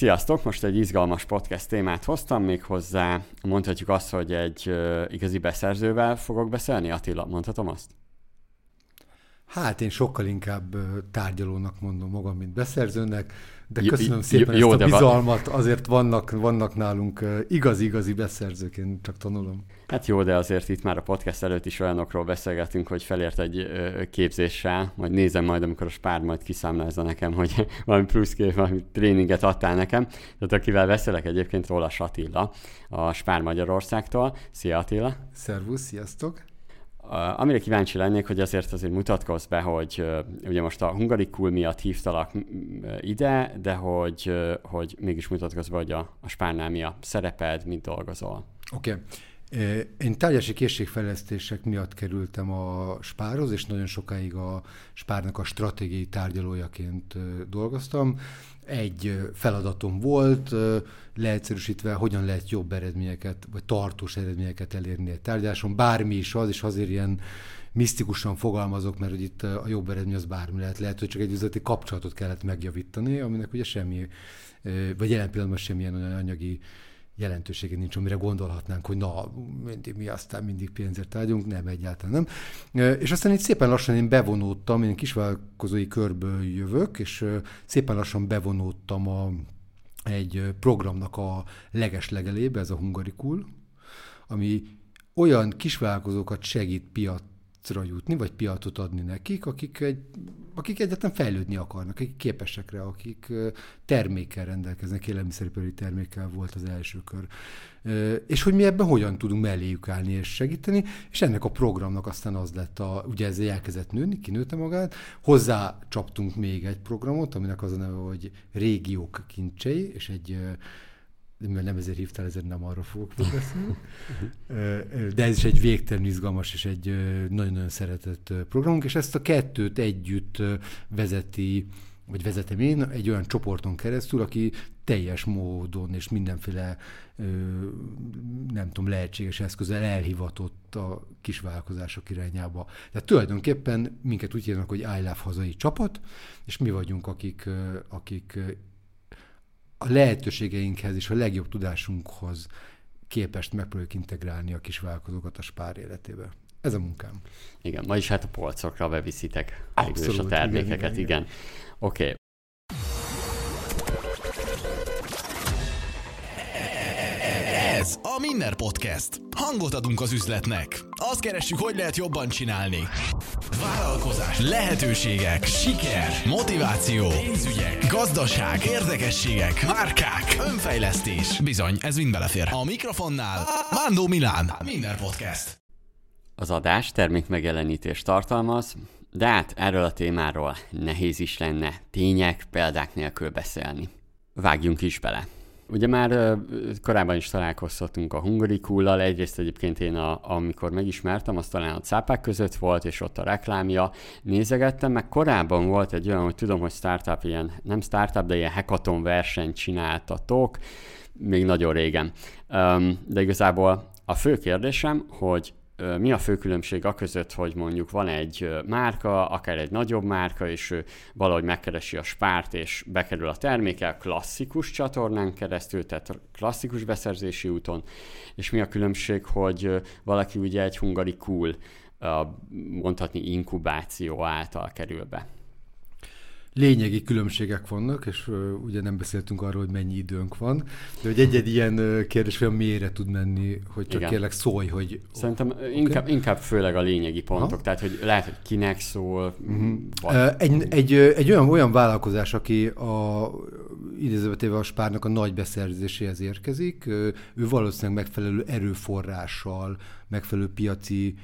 Sziasztok! Most egy izgalmas podcast témát hoztam, még hozzá mondhatjuk azt, hogy egy igazi beszerzővel fogok beszélni. Attila, mondhatom azt? Hát én sokkal inkább tárgyalónak mondom magam, mint beszerzőnek, de köszönöm szépen jó, ezt a bizalmat, azért vannak, vannak nálunk igazi-igazi beszerzők, én csak tanulom. Hát jó, de azért itt már a podcast előtt is olyanokról beszélgetünk, hogy felért egy képzéssel, majd nézem majd, amikor a Spár majd kiszámlázza nekem, hogy valami plusz kép, valami tréninget adtál nekem. Tehát akivel beszélek egyébként róla Attila, a Spár Magyarországtól. Szia Attila! Szervusz, sziasztok! Amire kíváncsi lennék, hogy azért azért mutatkozz be, hogy ugye most a Hungarikul miatt hívtalak ide, de hogy, hogy mégis mutatkozz be, hogy a, a Spárnál mi a szereped, mit dolgozol. Oké. Okay. Én tárgyási készségfejlesztések miatt kerültem a Spárhoz, és nagyon sokáig a Spárnak a stratégiai tárgyalójaként dolgoztam egy feladatom volt, leegyszerűsítve, hogyan lehet jobb eredményeket, vagy tartós eredményeket elérni egy tárgyaláson, bármi is az, és azért ilyen misztikusan fogalmazok, mert hogy itt a jobb eredmény az bármi lehet. Lehet, hogy csak egy üzleti kapcsolatot kellett megjavítani, aminek ugye semmi, vagy jelen pillanatban semmilyen olyan anyagi jelentősége nincs, amire gondolhatnánk, hogy na, mindig mi aztán mindig pénzért tárgyunk, nem, egyáltalán nem. És aztán itt szépen lassan én bevonódtam, én kisvállalkozói körből jövök, és szépen lassan bevonódtam a, egy programnak a legeslegelébe, ez a Hungarikul, ami olyan kisvállalkozókat segít piac piacra jutni, vagy piacot adni nekik, akik, egy, akik egyáltalán fejlődni akarnak, akik képesek rá, akik termékkel rendelkeznek, élelmiszeripari termékkel volt az első kör. És hogy mi ebben hogyan tudunk melléjük állni és segíteni, és ennek a programnak aztán az lett, a, ugye ez elkezdett nőni, kinőtte magát, hozzá csaptunk még egy programot, aminek az a neve, hogy Régiók kincsei, és egy mivel nem ezért hívtál, ezért nem arra fogok beszélni. De ez is egy végtelen izgalmas és egy nagyon-nagyon szeretett programunk, és ezt a kettőt együtt vezeti vagy vezetem én egy olyan csoporton keresztül, aki teljes módon és mindenféle nem tudom, lehetséges eszközzel elhivatott a kisvállalkozások irányába. Tehát tulajdonképpen minket úgy hívnak, hogy I Love hazai csapat, és mi vagyunk, akik, akik a lehetőségeinkhez és a legjobb tudásunkhoz képest megpróbáljuk integrálni a kisvállalkozókat a spár életébe. Ez a munkám. Igen, ma is hát a polcokra beviszitek Abszolút, a termékeket, igen. igen. igen. Oké, okay. A Minner Podcast. Hangot adunk az üzletnek. Azt keressük, hogy lehet jobban csinálni. Vállalkozás, lehetőségek, siker, motiváció, pénzügyek, gazdaság, érdekességek, márkák, önfejlesztés. Bizony, ez mind belefér. A mikrofonnál Mándó Milán. Minner Podcast. Az adás termék megjelenítést tartalmaz, de hát erről a témáról nehéz is lenne tények, példák nélkül beszélni. Vágjunk is bele. Ugye már korábban is találkozhatunk a hungarikullal, egyrészt egyébként én, a, amikor megismertem, az talán a cápák között volt, és ott a reklámja, nézegettem, meg korábban volt egy olyan, hogy tudom, hogy startup ilyen, nem startup, de ilyen hackathon versenyt csináltatok, még nagyon régen. De igazából a fő kérdésem, hogy mi a fő különbség a között, hogy mondjuk van egy márka, akár egy nagyobb márka, és ő valahogy megkeresi a spárt, és bekerül a terméke klasszikus csatornán keresztül, tehát klasszikus beszerzési úton, és mi a különbség, hogy valaki ugye egy hungari cool, mondhatni inkubáció által kerül be lényegi különbségek vannak, és uh, ugye nem beszéltünk arról, hogy mennyi időnk van, de hogy egy-egy ilyen uh, kérdés olyan mélyre tud menni, hogy csak Igen. kérlek szólj, hogy... Szerintem okay. inkább, inkább főleg a lényegi pontok, ha? tehát hogy lehet, hogy kinek szól. Uh-huh. Vagy... Uh, egy, egy, egy olyan, olyan vállalkozás, aki a idézőbetéve a spárnak a nagy beszerzéséhez érkezik, ő valószínűleg megfelelő erőforrással, megfelelő piaci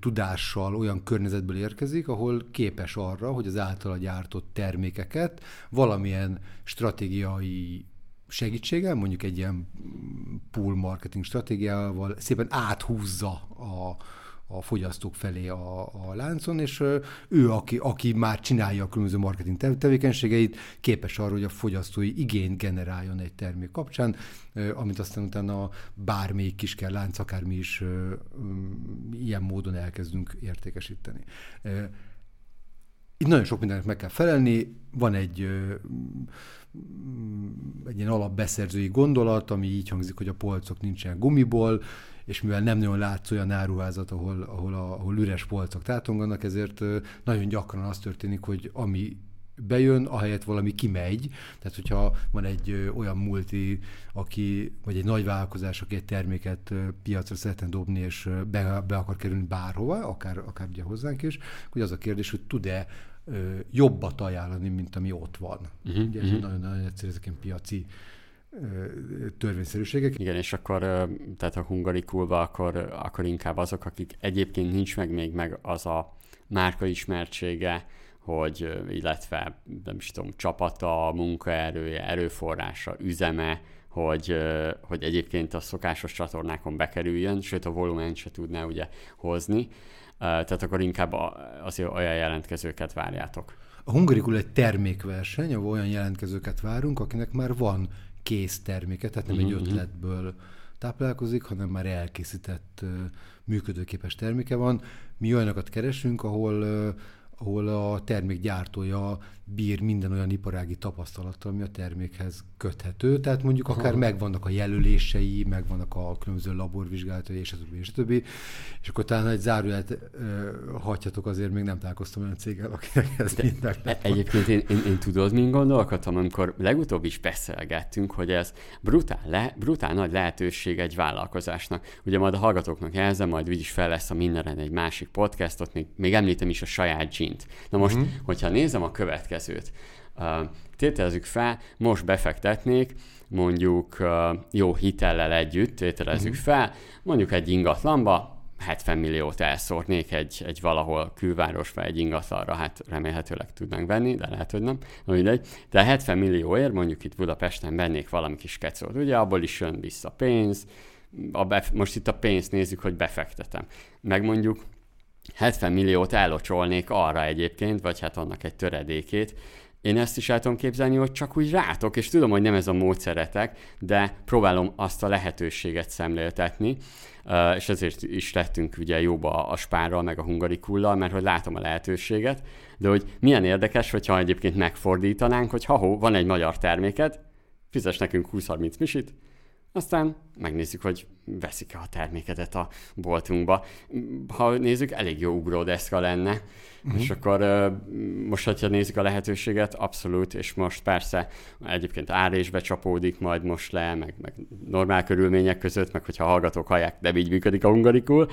tudással olyan környezetből érkezik, ahol képes arra, hogy az általa gyártott termékeket valamilyen stratégiai segítséggel, mondjuk egy ilyen pool marketing stratégiával szépen áthúzza a, a fogyasztók felé a, a láncon, és ő, aki, aki már csinálja a különböző marketing tevékenységeit, képes arra, hogy a fogyasztói igényt generáljon egy termék kapcsán, amit aztán utána bármelyik kis kell lánc, akármi is ilyen módon elkezdünk értékesíteni. Itt nagyon sok mindennek meg kell felelni, van egy egy ilyen alapbeszerzői gondolat, ami így hangzik, hogy a polcok nincsenek gumiból, és mivel nem nagyon látsz olyan áruházat, ahol, ahol, a, ahol üres polcok tátonganak, ezért nagyon gyakran az történik, hogy ami bejön, ahelyett valami kimegy. Tehát, hogyha van egy olyan multi, aki, vagy egy nagy vállalkozás, aki egy terméket piacra szeretne dobni, és be, be akar kerülni bárhova, akár, akár ugye hozzánk is, hogy az a kérdés, hogy tud-e jobbat ajánlani, mint ami ott van. Uh-huh, ugye ez uh-huh. nagyon-nagyon egyszerű, ezek piaci törvényszerűségek. Igen, és akkor tehát a hungarikulba akkor, akkor inkább azok, akik egyébként nincs meg még meg az a márka ismertsége, hogy illetve nem is tudom, csapata, munkaerője, erőforrása, üzeme, hogy, hogy egyébként a szokásos csatornákon bekerüljön, sőt a volument se tudná ugye hozni, tehát akkor inkább azért olyan jelentkezőket várjátok. A Hungarikul egy termékverseny, ahol olyan jelentkezőket várunk, akinek már van kész terméke, tehát nem uh-huh. egy mhm. ötletből táplálkozik, hanem már elkészített működőképes terméke van. Mi olyanokat keresünk, ahol ahol a termék gyártója bír minden olyan iparági tapasztalattal, ami a termékhez köthető. Tehát mondjuk akár Aha. megvannak a jelölései, megvannak a különböző laborvizsgálatai, és a többi, és a többi. És akkor talán egy zárójelet hagyhatok, azért még nem találkoztam olyan céggel, akinek ez minden e- Egyébként én, én, én tudod, mint gondolkodtam, amikor legutóbb is beszélgettünk, hogy ez brutál, le, brutál nagy lehetőség egy vállalkozásnak. Ugye majd a hallgatóknak jelzem, majd úgyis fel lesz a mindenre egy másik podcastot, még, még említem is a saját gint. Na most, uh-huh. hogyha nézem a következőt, tételezzük fel, most befektetnék, mondjuk jó hitellel együtt tételezzük uh-huh. fel, mondjuk egy ingatlanba, 70 milliót elszórnék egy, egy valahol külvárosba egy ingatlanra, hát remélhetőleg tudnánk venni, de lehet, hogy nem. Na mindegy. De 70 millióért mondjuk itt Budapesten vennék valami kis kecót. Ugye abból is jön vissza pénz, a bef- most itt a pénzt nézzük, hogy befektetem. Meg mondjuk 70 milliót ellocsolnék arra egyébként, vagy hát annak egy töredékét, én ezt is el tudom képzelni, hogy csak úgy rátok, és tudom, hogy nem ez a módszeretek, de próbálom azt a lehetőséget szemléltetni, és ezért is lettünk ugye jóba a spárral, meg a hungarikullal, mert hogy látom a lehetőséget, de hogy milyen érdekes, hogyha egyébként megfordítanánk, hogy ha van egy magyar terméket, fizes nekünk 20-30 misit, aztán megnézzük, hogy veszik-e a termékedet a boltunkba. Ha nézzük, elég jó ugródeszka lenne, uh-huh. és akkor most, hogyha nézzük a lehetőséget, abszolút, és most persze egyébként árésbe csapódik majd most le, meg, meg normál körülmények között, meg hogyha hallgatók hallják, de így működik a hungarikul,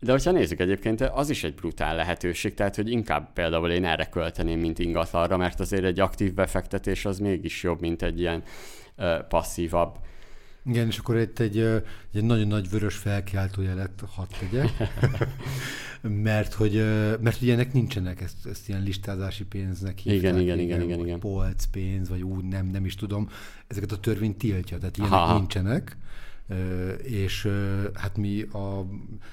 de hogyha nézzük egyébként, az is egy brutál lehetőség, tehát hogy inkább például én erre költeném, mint ingatlanra, mert azért egy aktív befektetés az mégis jobb, mint egy ilyen uh, passzívabb igen, és akkor itt egy, egy nagyon nagy vörös felkiáltó jelet hadd tegyek, mert hogy, mert hogy ilyenek nincsenek, ezt, ezt ilyen listázási pénznek hívták. Igen, igen, igen, igen, igen. Polc pénz, vagy úgy, nem, nem is tudom. Ezeket a törvény tiltja, tehát ilyenek Aha. nincsenek és hát mi a,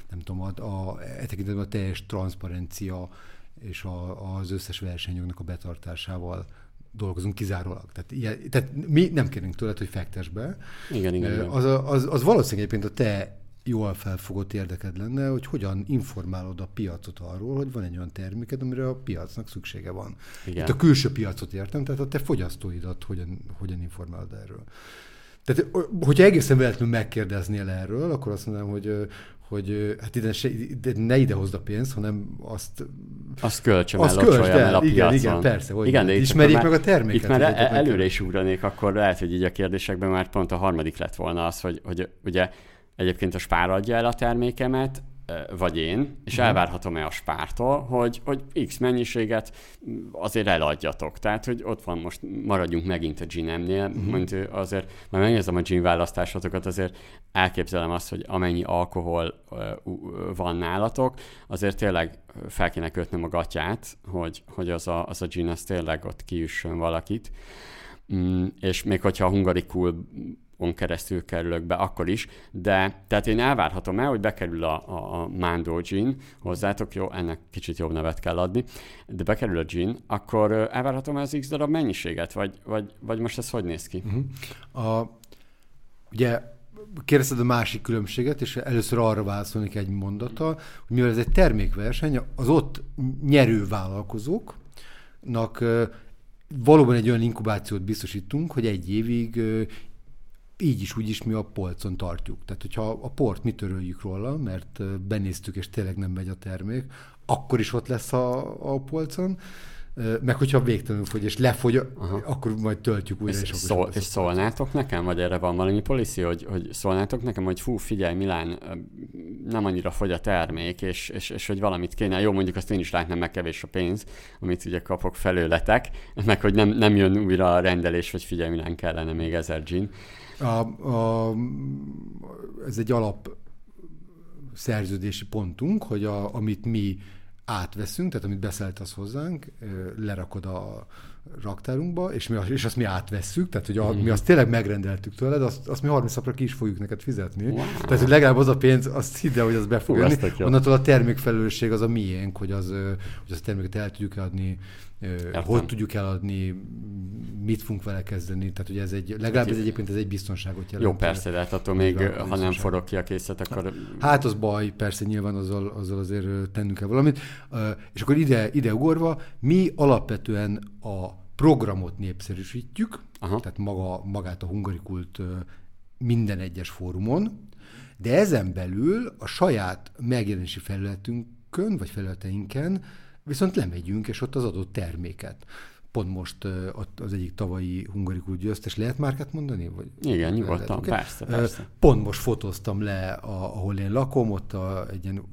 nem tudom, a, a, e tekintetben a teljes transzparencia és a, az összes versenyoknak a betartásával dolgozunk kizárólag. Tehát, ilyen, tehát mi nem kérünk tőled, hogy fektes be. Igen, igen. igen. Az, az, az valószínűleg egyébként a te jól felfogott érdeked lenne, hogy hogyan informálod a piacot arról, hogy van egy olyan terméked, amire a piacnak szüksége van. Igen. Itt a külső piacot értem, tehát a te fogyasztóidat hogyan, hogyan informálod erről. Tehát, hogyha egészen véletlenül megkérdeznél erről, akkor azt mondanám, hogy hogy hát ide, se, ide, ne ide hozd a pénzt, hanem azt... Azt költsem azt el, költsd el, el a igen, piacon. Igen, persze, hogy igen, de ismerjék már, meg a terméket. Itt már el, előre is ugranék, akkor lehet, hogy így a kérdésekben már pont a harmadik lett volna az, hogy, hogy ugye egyébként a spár adja el a termékemet, vagy én, és uh-huh. elvárhatom-e a spártól, hogy, hogy X mennyiséget azért eladjatok. Tehát, hogy ott van most, maradjunk megint a ginemnél, uh-huh. azért, már megnézem a gin választásotokat, azért elképzelem azt, hogy amennyi alkohol uh, van nálatok, azért tényleg fel kéne kötnöm a gatyát, hogy, hogy az a, az a gin az tényleg ott kiüssön valakit. Mm, és még hogyha a hungarikul on keresztül kerülök be, akkor is, de tehát én elvárhatom el, hogy bekerül a, a, a Mando Gin hozzátok, jó, ennek kicsit jobb nevet kell adni, de bekerül a gin, akkor elvárhatom el az x darab mennyiséget, vagy, vagy, vagy most ez hogy néz ki? Uh-huh. A, ugye kérdezted a másik különbséget, és először arra válaszolnék egy mondata, hogy mivel ez egy termékverseny, az ott nyerő vállalkozóknak valóban egy olyan inkubációt biztosítunk, hogy egy évig így is, úgy is mi a polcon tartjuk. Tehát, hogyha a port mi töröljük róla, mert benéztük, és tényleg nem megy a termék, akkor is ott lesz a, a polcon, meg hogyha végtelenül fogy, és lefogy, Aha. akkor majd töltjük újra. És, és, szól, és szólnátok nekem, vagy erre van valami policy, hogy, hogy szólnátok nekem, hogy fú, figyelj, Milán, nem annyira fogy a termék, és, és, és hogy valamit kéne. Jó, mondjuk azt én is látnám, meg kevés a pénz, amit ugye kapok felőletek, meg hogy nem, nem jön újra a rendelés, hogy figyelj, Milán kellene még ezer gin. A, a, ez egy alap szerződési pontunk, hogy a, amit mi átveszünk, tehát amit beszelt az hozzánk, lerakod a raktárunkba, és, mi, és azt mi átvesszük, tehát hogy a, mi azt tényleg megrendeltük tőled, azt, azt mi 30 napra ki is fogjuk neked fizetni. Wow. Tehát, hogy legalább az a pénz, azt hidd el, hogy az be fog jönni. Onnantól a termékfelelősség az a miénk, hogy, az, hogy azt a terméket el tudjuk adni, Értem. hogy tudjuk eladni, mit fogunk vele kezdeni, tehát ugye ez egy, legalább ez egyébként ez egy biztonságot jelent. Jó, persze, de hát attól még, ha nem forog ki a készlet, akkor... Hát az baj, persze nyilván azzal, azzal azért tennünk kell valamit. És akkor ide, ide ugorva, mi alapvetően a programot népszerűsítjük, Aha. tehát maga, magát a hungarikult minden egyes fórumon, de ezen belül a saját megjelenési felületünkön, vagy felületeinken viszont lemegyünk, és ott az adott terméket. Pont most ott az egyik tavalyi hungarikus győztes, lehet márkát mondani? Vagy Igen, nyugodtan, persze, persze. Pont most fotóztam le, a, ahol én lakom, ott a, egy ilyen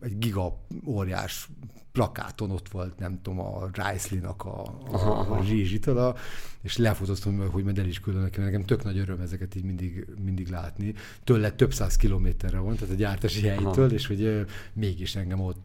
egy giga óriás plakáton ott volt, nem tudom, a Rice-nak a, a, a zsízsitala, és lefotóztam, hogy majd el is küldöm nekem. Nekem tök nagy öröm ezeket így mindig, mindig látni. Tőle több száz kilométerre van, tehát a gyártási helytől, és hogy mégis engem ott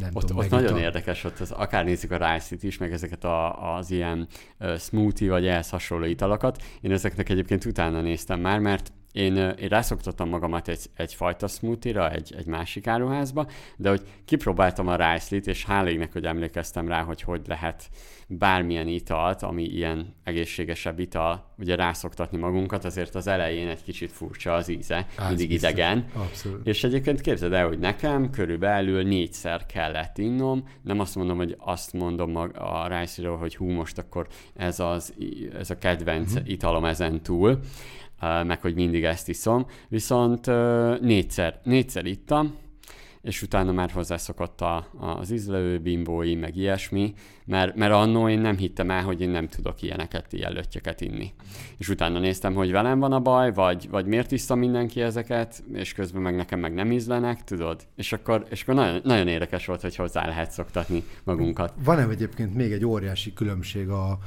nem ott, tudom. Ott nagyon a... érdekes, ott az, akár nézzük a Rice-it is, meg ezeket a, az ilyen uh, smoothie vagy ehhez hasonló italokat. Én ezeknek egyébként utána néztem már, mert én, én rászoktattam magamat egy, egyfajta smoothie-ra, egy, egy másik áruházba, de hogy kipróbáltam a rice és hála égnek, hogy emlékeztem rá, hogy hogy lehet bármilyen italt, ami ilyen egészségesebb ital, ugye rászoktatni magunkat, azért az elején egy kicsit furcsa az íze, Az mindig biztos. idegen. Abszolút. És egyébként képzeld el, hogy nekem körülbelül négyszer kellett innom, nem azt mondom, hogy azt mondom a rice hogy hú, most akkor ez, az, ez a kedvenc uh-huh. italom ezen túl, meg hogy mindig ezt iszom, viszont négyszer, négyszer ittam, és utána már hozzászokott a, az ízlelő bimbói, meg ilyesmi, mert, mert annó én nem hittem el, hogy én nem tudok ilyeneket, ilyen löttyöket inni. És utána néztem, hogy velem van a baj, vagy, vagy miért iszta mindenki ezeket, és közben meg nekem meg nem ízlenek, tudod? És akkor, és akkor nagyon, nagyon érdekes volt, hogy hozzá lehet szoktatni magunkat. Van-e egyébként még egy óriási különbség a,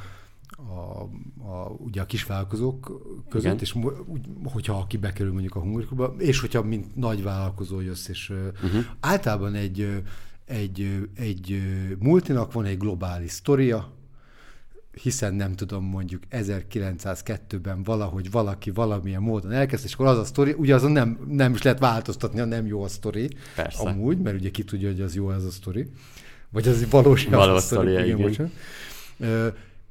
a, a, ugye a kisvállalkozók között, Igen. és hogyha aki bekerül mondjuk a hungarikuba, és hogyha mint nagy vállalkozó jössz, és uh-huh. általában egy, egy, egy multinak van egy globális sztoria, hiszen nem tudom, mondjuk 1902-ben valahogy valaki valamilyen módon elkezdte, és akkor az a sztori, ugye azon nem, nem is lehet változtatni, ha nem jó a sztori, Persze. amúgy, mert ugye ki tudja, hogy az jó ez a sztori, vagy az valós, valós a sztori, igen, igen.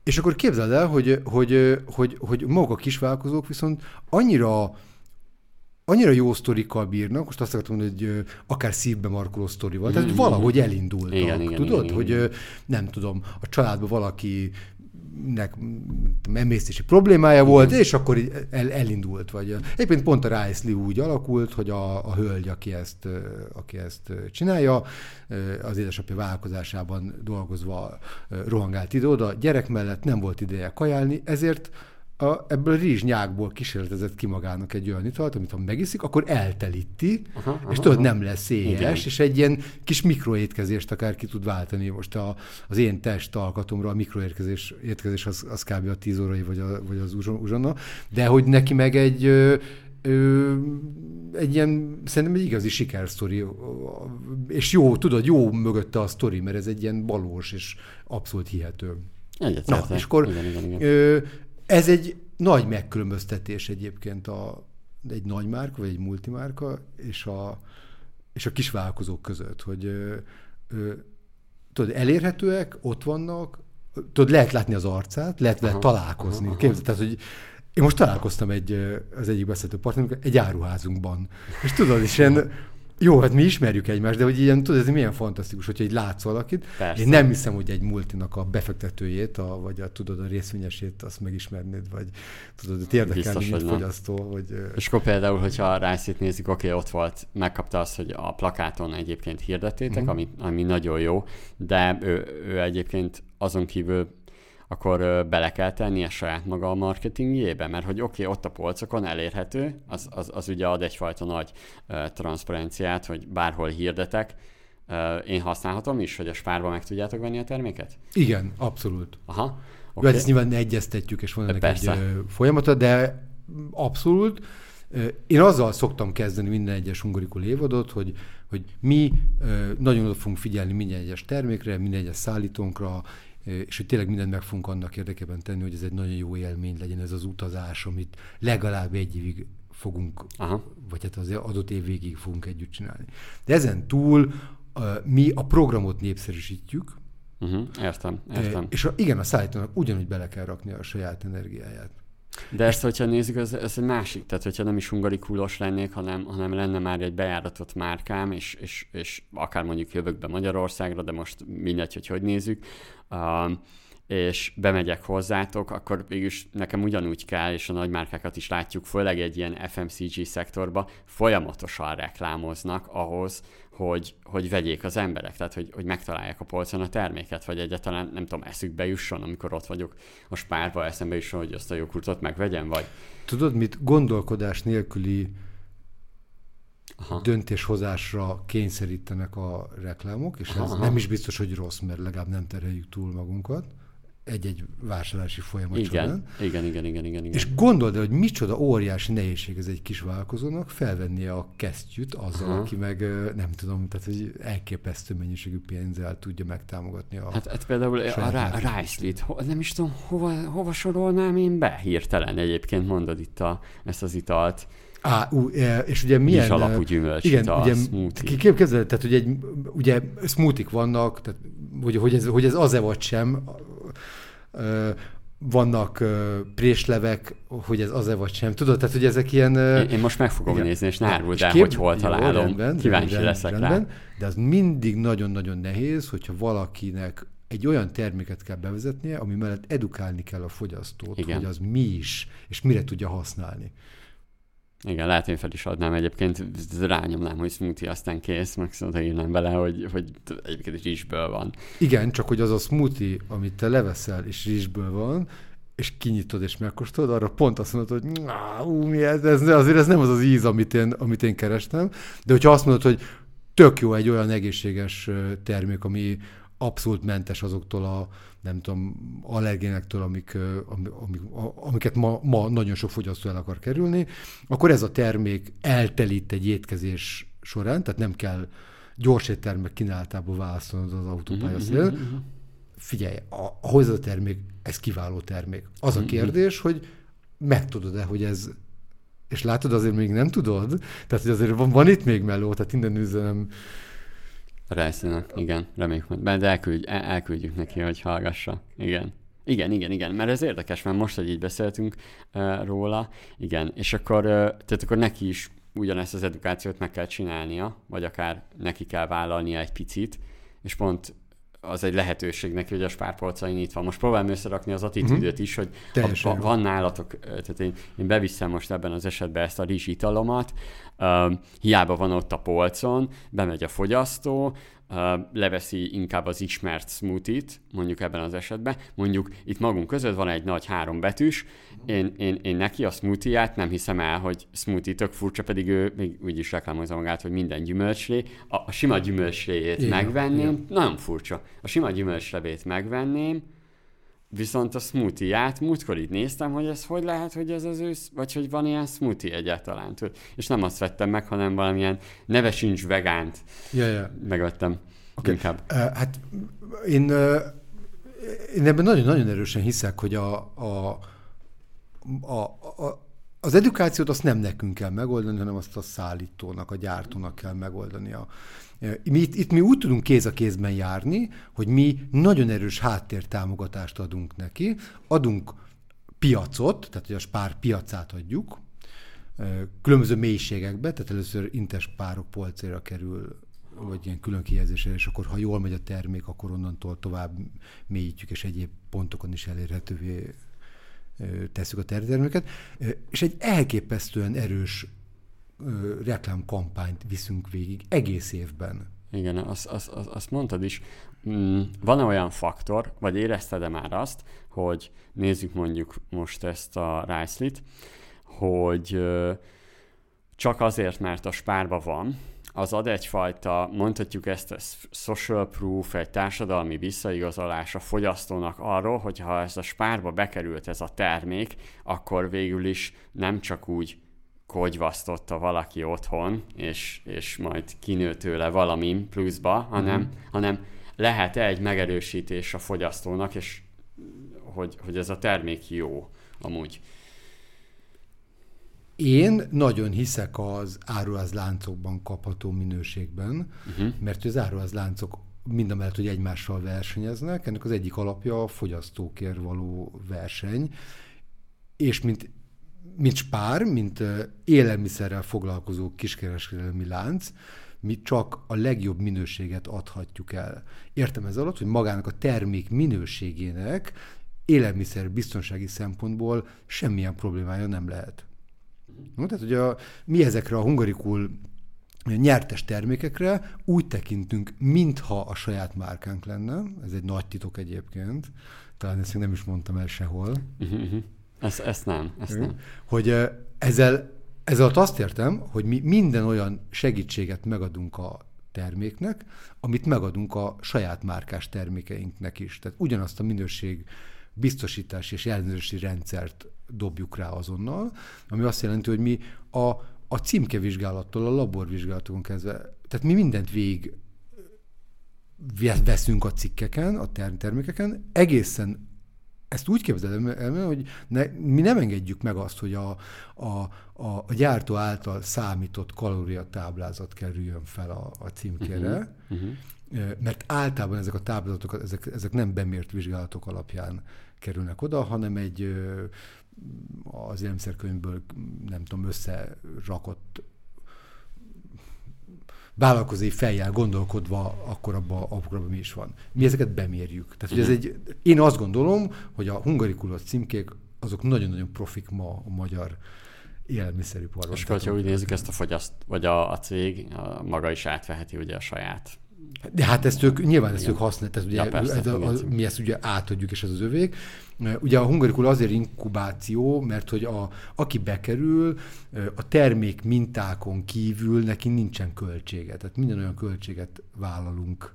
És akkor képzeld el, hogy, hogy, hogy, hogy maguk a kisvállalkozók viszont annyira annyira jó sztorikkal bírnak, most azt akartam mondani, hogy akár szívbe markoló sztorival, tehát mm-hmm. valahogy elindultak, igen, igen, tudod, igen, igen. hogy nem tudom, a családban valaki nek emésztési problémája volt, és akkor így el, elindult. Vagy, egyébként pont a Rice úgy alakult, hogy a, a hölgy, aki ezt, aki ezt csinálja, az édesapja vállalkozásában dolgozva rohangált ide-oda, gyerek mellett nem volt ideje kajálni, ezért a, ebből a rizsnyákból kísérletezett ki magának egy olyan italt, amit ha megiszik, akkor eltelíti, aha, aha, és tudod, nem lesz éhes, és egy ilyen kis mikroétkezést akár ki tud váltani. Most a, az én test alkatomra a mikroétkezés étkezés az, az kb. a tíz órai, vagy, a, vagy az uzsonna, de hogy neki meg egy ö, ö, egy ilyen, szerintem egy igazi sikersztori, és jó, tudod, jó mögötte a sztori, mert ez egy ilyen valós és abszolút hihető. Egyet, Na, és akkor igen, igen, igen. Ö, ez egy nagy megkülönböztetés egyébként a, egy nagy márka, vagy egy multimárka, és a, és a kisvállalkozók között, hogy ö, ö, tudod, elérhetőek, ott vannak, tudod, lehet látni az arcát, lehet vele találkozni. Képzeld, tehát, hogy én most találkoztam egy, az egyik beszélő partnerünkkel egy áruházunkban. És tudod, és ilyen Jó, hát mi ismerjük egymást, de hogy ilyen, tudod, ez milyen fantasztikus, hogyha egy látsz valakit. Persze. Én nem hiszem, hogy egy multinak a befektetőjét, a, vagy a, tudod, a részvényesét azt megismernéd, vagy tudod, hogy érdekelni, mint fogyasztó. Vagy, és akkor például, hogyha a Rice-t nézzük, oké, okay, ott volt, megkapta azt, hogy a plakáton egyébként hirdettétek, uh-huh. ami, ami nagyon jó, de ő, ő egyébként azon kívül akkor bele kell tennie saját maga a marketingjébe, mert hogy oké, okay, ott a polcokon elérhető, az, az, az ugye ad egyfajta nagy uh, transzparenciát, hogy bárhol hirdetek, uh, én használhatom is, hogy a spárba meg tudjátok venni a terméket? Igen, abszolút. Aha. Okay. Jó, hát ezt nyilván egyeztetjük, és van ennek Persze. egy uh, folyamata, de abszolút. Én azzal szoktam kezdeni minden egyes ungorikul évadot, hogy, hogy mi nagyon oda fogunk figyelni minden egyes termékre, minden egyes szállítónkra, és hogy tényleg mindent meg fogunk annak érdekében tenni, hogy ez egy nagyon jó élmény legyen ez az utazás, amit legalább egy évig fogunk, Aha. vagy hát az adott év végig fogunk együtt csinálni. De ezen túl mi a programot népszerűsítjük, Uh-huh, értem, értem. És a, igen, a szállítónak ugyanúgy bele kell rakni a saját energiáját. De ezt, hogyha nézzük, ez, ez egy másik, tehát hogyha nem is hungarikulos lennék, hanem, hanem lenne már egy bejáratott márkám, és, és, és akár mondjuk jövök be Magyarországra, de most mindegy, hogy hogy nézzük, uh, és bemegyek hozzátok, akkor mégis nekem ugyanúgy kell, és a nagymárkákat is látjuk, főleg egy ilyen FMCG szektorba folyamatosan reklámoznak ahhoz, hogy, hogy vegyék az emberek, tehát hogy, hogy megtalálják a polcon a terméket, vagy egyáltalán nem tudom, eszükbe jusson, amikor ott vagyok a spárba, eszembe jusson, hogy azt a joghurtot megvegyem, vagy... Tudod, mit gondolkodás nélküli Aha. döntéshozásra kényszerítenek a reklámok, és ez Aha. nem is biztos, hogy rossz, mert legalább nem terheljük túl magunkat egy-egy vásárlási folyamat igen, során. Igen, igen, igen, igen, igen. És gondold el, hogy micsoda óriási nehézség ez egy kis vállalkozónak felvenni a kesztyűt azzal, Aha. aki meg nem tudom, tehát hogy elképesztő mennyiségű pénzzel tudja megtámogatni a Hát, hát például a, a Rice-lit, nem is tudom, hova, hova sorolnám én be hirtelen egyébként mondod itt a, ezt az italt. Á, ú, e, és ugye milyen... Kis alapú gyümölcs, igen, ugye, smoothie. Képzeld, tehát ugye, egy, ugye smoothie vannak, tehát, hogy, hogy, ez, hogy ez az-e vagy sem, vannak préslevek, hogy ez az-e vagy sem. Tudod, tehát hogy ezek ilyen... Én, én most meg fogom igen. nézni, és ne áruld el, kép... hogy hol találom. Jó, rendben, Kíváncsi rendben, leszek rendben, rá. De az mindig nagyon-nagyon nehéz, hogyha valakinek egy olyan terméket kell bevezetnie, ami mellett edukálni kell a fogyasztót, Igen. hogy az mi is, és mire tudja használni. Igen, lehet, hogy fel is adnám egyébként, rányomnám, hogy smoothie, aztán kész, meg szóval írnám bele, hogy, hogy egyébként rizsből van. Igen, csak hogy az a smoothie, amit te leveszel, és rizsből van, és kinyitod és megkóstolod, arra pont azt mondod, hogy ú, mi ez, ez, azért ez nem az az íz, amit én, amit én kerestem, de hogyha azt mondod, hogy tök jó egy olyan egészséges termék, ami abszolút mentes azoktól a, nem tudom, allergénektől, amik, amik, amiket ma, ma nagyon sok fogyasztó el akar kerülni, akkor ez a termék eltelít egy étkezés során, tehát nem kell gyors éttermek kínálatából választanod az autópálya uh-huh, szél. Uh-huh. Figyelj, ahhoz a termék, ez kiváló termék. Az a kérdés, hogy megtudod-e, hogy ez és látod, azért még nem tudod, tehát hogy azért van, van itt még meló, tehát minden üzenem Rajszínak, igen, reméljük majd. De elküldj, el, elküldjük neki, hogy hallgassa. Igen. Igen, igen, igen, mert ez érdekes, mert most, hogy így beszéltünk uh, róla, igen, és akkor, uh, tehát akkor neki is ugyanezt az edukációt meg kell csinálnia, vagy akár neki kell vállalnia egy picit, és pont az egy lehetőség neki, hogy a spárpolcai nyitva. Most próbálom összerakni az attitűdöt uh-huh. is, hogy ha, van nálatok, tehát én, én beviszem most ebben az esetben ezt a rizsitalomat, uh, hiába van ott a polcon, bemegy a fogyasztó, leveszi inkább az ismert smoothie-t, mondjuk ebben az esetben, mondjuk itt magunk között van egy nagy három betűs, én, én, én neki a smoothie nem hiszem el, hogy smoothie tök furcsa, pedig ő még úgy is reklámozza magát, hogy minden gyümölcslé. A, a sima gyümölcsléjét igen, megvenném, igen. nagyon furcsa. A sima gyümölcslevét megvenném, Viszont a smoothie-át múltkor így néztem, hogy ez hogy lehet, hogy ez az ősz, vagy hogy van ilyen smoothie egyáltalán. És nem azt vettem meg, hanem valamilyen neve sincs vegánt. Ja, ja. Megvettem. Okay. Inkább. Uh, hát én, uh, én ebben nagyon-nagyon erősen hiszek, hogy a, a, a, a az edukációt azt nem nekünk kell megoldani, hanem azt a szállítónak, a gyártónak kell megoldania. Mi itt, itt mi úgy tudunk kéz a kézben járni, hogy mi nagyon erős háttértámogatást adunk neki, adunk piacot, tehát hogy a spár piacát adjuk, különböző mélységekbe, tehát először intes párok polcéra kerül, vagy ilyen külön kihelyezésre, és akkor ha jól megy a termék, akkor onnantól tovább mélyítjük, és egyéb pontokon is elérhetővé tesszük a terméket. És egy elképesztően erős reklámkampányt viszünk végig egész évben. Igen, azt, azt, azt mondtad is. Mm, van-e olyan faktor, vagy érezted-e már azt, hogy nézzük mondjuk most ezt a Rice-lit, hogy csak azért, mert a spárba van, az ad egyfajta, mondhatjuk ezt, a social proof, egy társadalmi visszaigazolás a fogyasztónak arról, hogy ha ez a spárba bekerült ez a termék, akkor végül is nem csak úgy kogyvasztotta valaki otthon, és, és majd kinő tőle valami pluszba, hanem, mm. hanem lehet -e egy megerősítés a fogyasztónak, és hogy, hogy ez a termék jó amúgy. Én nagyon hiszek az láncokban kapható minőségben, uh-huh. mert az láncok mind a mellett, hogy egymással versenyeznek, ennek az egyik alapja a fogyasztókért való verseny, és mint, mint spár, mint élelmiszerrel foglalkozó kiskereskedelmi lánc, mi csak a legjobb minőséget adhatjuk el. Értem ez alatt, hogy magának a termék minőségének élelmiszer biztonsági szempontból semmilyen problémája nem lehet. No, tehát, hogy a, mi ezekre a hungarikul nyertes termékekre úgy tekintünk, mintha a saját márkánk lenne. Ez egy nagy titok egyébként. Talán ezt még nem is mondtam el sehol. Uh-huh. Ezt, ezt nem, ezt nem. Hogy ezzel, ezzel azt értem, hogy mi minden olyan segítséget megadunk a terméknek, amit megadunk a saját márkás termékeinknek is. Tehát ugyanazt a minőség biztosítási és ellenőrzési rendszert dobjuk rá azonnal, ami azt jelenti, hogy mi a, a címkevizsgálattól, a laborvizsgálatokon kezdve, tehát mi mindent végig veszünk a cikkeken, a termékeken, egészen ezt úgy képzelem el, hogy ne, mi nem engedjük meg azt, hogy a, a, a, a gyártó által számított kalóriatáblázat kerüljön fel a, a címkére, uh-huh, uh-huh. mert általában ezek a táblázatok, ezek, ezek nem bemért vizsgálatok alapján kerülnek oda, hanem egy az élelmiszerkönyvből nem tudom, összerakott vállalkozói fejjel gondolkodva, akkor abban abba mi is van. Mi ezeket bemérjük. Tehát, hogy ez egy, én azt gondolom, hogy a hungarikulos címkék azok nagyon-nagyon profik ma a magyar élelmiszeriparban. És ha úgy nézzük, ezt a fogyaszt, vagy a, a cég a maga is átveheti ugye a saját de hát ezt ők, nyilván ezt igen. ők használják, tehát ugye, ja, persze, ez a, a, mi ezt ugye átadjuk, és ez az övék. Ugye a hungarikul azért inkubáció, mert hogy a, aki bekerül, a termék mintákon kívül neki nincsen költsége. Tehát minden olyan költséget vállalunk.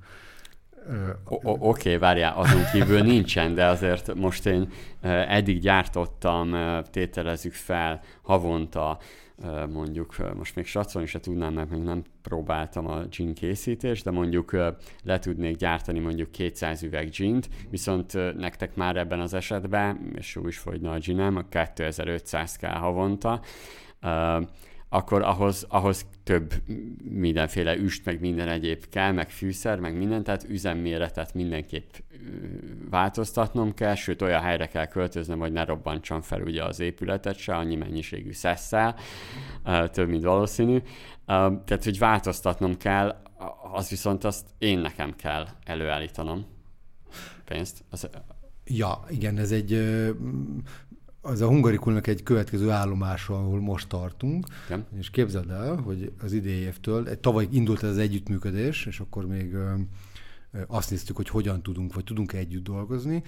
Oké, okay, várjál, azon kívül nincsen, de azért most én eddig gyártottam, tételezzük fel havonta mondjuk, most még satszolni se tudnám, mert még nem próbáltam a gin készítést, de mondjuk le tudnék gyártani mondjuk 200 üveg gint, viszont nektek már ebben az esetben, és jó is fogyna a ginem, 2500 kell havonta, akkor ahhoz, ahhoz több mindenféle üst, meg minden egyéb kell, meg fűszer, meg minden, tehát üzemméretet mindenképp változtatnom kell, sőt olyan helyre kell költöznem, hogy ne robbantsam fel ugye az épületet se, annyi mennyiségű szesszel, több, mint valószínű. Tehát, hogy változtatnom kell, az viszont azt én nekem kell előállítanom pénzt. Az... Ja, igen, ez egy az a Hungarikulnak egy következő állomása, ahol most tartunk, Igen. és képzeld el, hogy az idei évtől, tavaly indult ez az együttműködés, és akkor még azt néztük, hogy hogyan tudunk, vagy tudunk együtt dolgozni,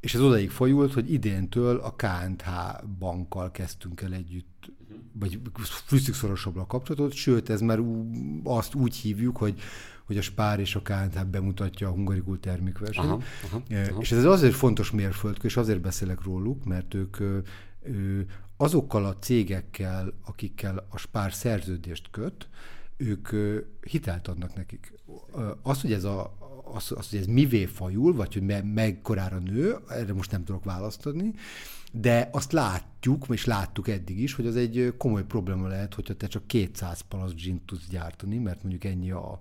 és ez odaig folyult, hogy idéntől a KNH bankkal kezdtünk el együtt, vagy fűztük szorosabbra a kapcsolatot, sőt, ez már azt úgy hívjuk, hogy hogy a Spár és a KNH bemutatja a hungarikul termékversenyt. Aha, aha, aha. És ez azért fontos mérföldkő, és azért beszélek róluk, mert ők azokkal a cégekkel, akikkel a Spár szerződést köt, ők hitelt adnak nekik. Az, hogy ez a az, az, hogy ez mivé fajul, vagy hogy me, mekkorára nő, erre most nem tudok választani, de azt látjuk, és láttuk eddig is, hogy az egy komoly probléma lehet, hogyha te csak 200 palasz gin tudsz gyártani, mert mondjuk ennyi a,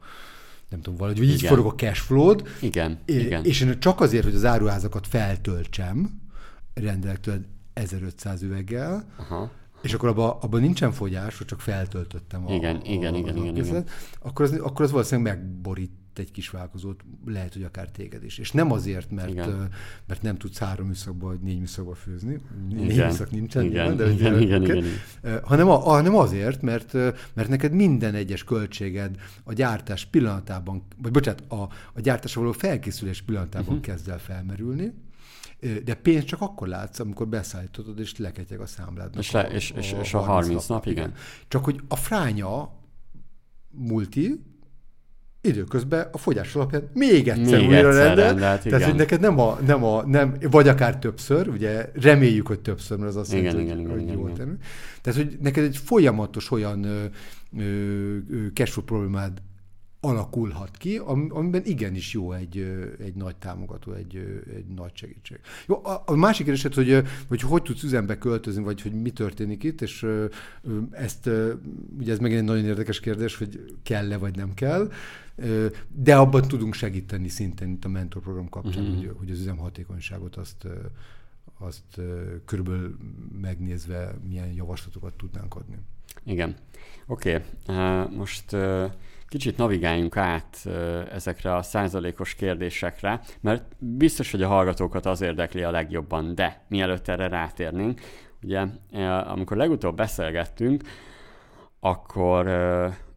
nem tudom, valahogy, hogy így forog a cashflow-d. Igen, és, igen. És én csak azért, hogy az áruházakat feltöltsem, rendelek tőled 1500 üveggel, aha, és akkor abban abba nincsen fogyás, hogy csak feltöltöttem a, igen, a, igen, a, igen, igen, igen. Akkor, az, akkor az valószínűleg megborít egy kis válkozót, lehet, hogy akár téged is. És nem azért, mert, igen. mert nem tudsz három műszakba vagy négy műszakba főzni, négy igen. műszak nincsen, igen, nyilván, de igen, igen, igen, igen. Hanem, a, hanem azért, mert, mert neked minden egyes költséged a gyártás pillanatában, vagy bocsánat, a, a gyártásra való felkészülés pillanatában uh-huh. kezd el felmerülni, de pénzt csak akkor látsz, amikor beszállítod, és leketyeg a számlád. És, le, és, és, és a 30 nap, nap igen. Csak hogy a fránya multi, időközben a fogyás alapján még egyszer még újra egyszer rendel. Rendelt, Tehát, hogy neked nem a, nem a, nem, vagy akár többször, ugye reméljük, hogy többször, mert az azt igen, jelenti, igen, hogy, igen, hogy igen, igen. Tehát, hogy neked egy folyamatos olyan ö, ö, cashflow problémád alakulhat ki, amiben igenis jó egy, egy nagy támogató, egy, egy nagy segítség. Jó, a, a másik kérdés, hogy, hogy hogy tudsz üzembe költözni, vagy hogy mi történik itt, és ezt, ugye ez megint egy nagyon érdekes kérdés, hogy kell-e, vagy nem kell, de abban tudunk segíteni szintén itt a mentorprogram kapcsán, uh-huh. hogy, hogy az üzem hatékonyságot azt azt körülbelül megnézve milyen javaslatokat tudnánk adni. Igen. Oké, okay. uh, most kicsit navigáljunk át ezekre a százalékos kérdésekre, mert biztos, hogy a hallgatókat az érdekli a legjobban, de mielőtt erre rátérnénk, ugye amikor legutóbb beszélgettünk, akkor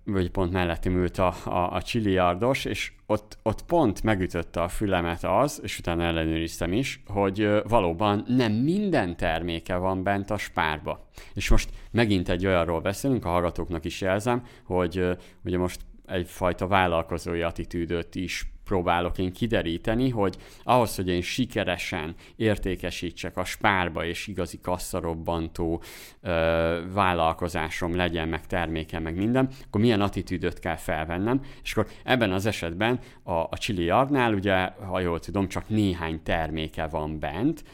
vagy pont mellettem ült a, a, a csiliardos, és ott, ott pont megütötte a fülemet az, és utána ellenőriztem is, hogy valóban nem minden terméke van bent a spárba. És most megint egy olyanról beszélünk, a hallgatóknak is jelzem, hogy ugye most egyfajta vállalkozói attitűdöt is próbálok én kideríteni, hogy ahhoz, hogy én sikeresen értékesítsek a spárba és igazi kasszarobbantó ö, vállalkozásom legyen, meg terméke, meg minden, akkor milyen attitűdöt kell felvennem, és akkor ebben az esetben a, a Chili Yardnál, ugye, ha jól tudom, csak néhány terméke van bent,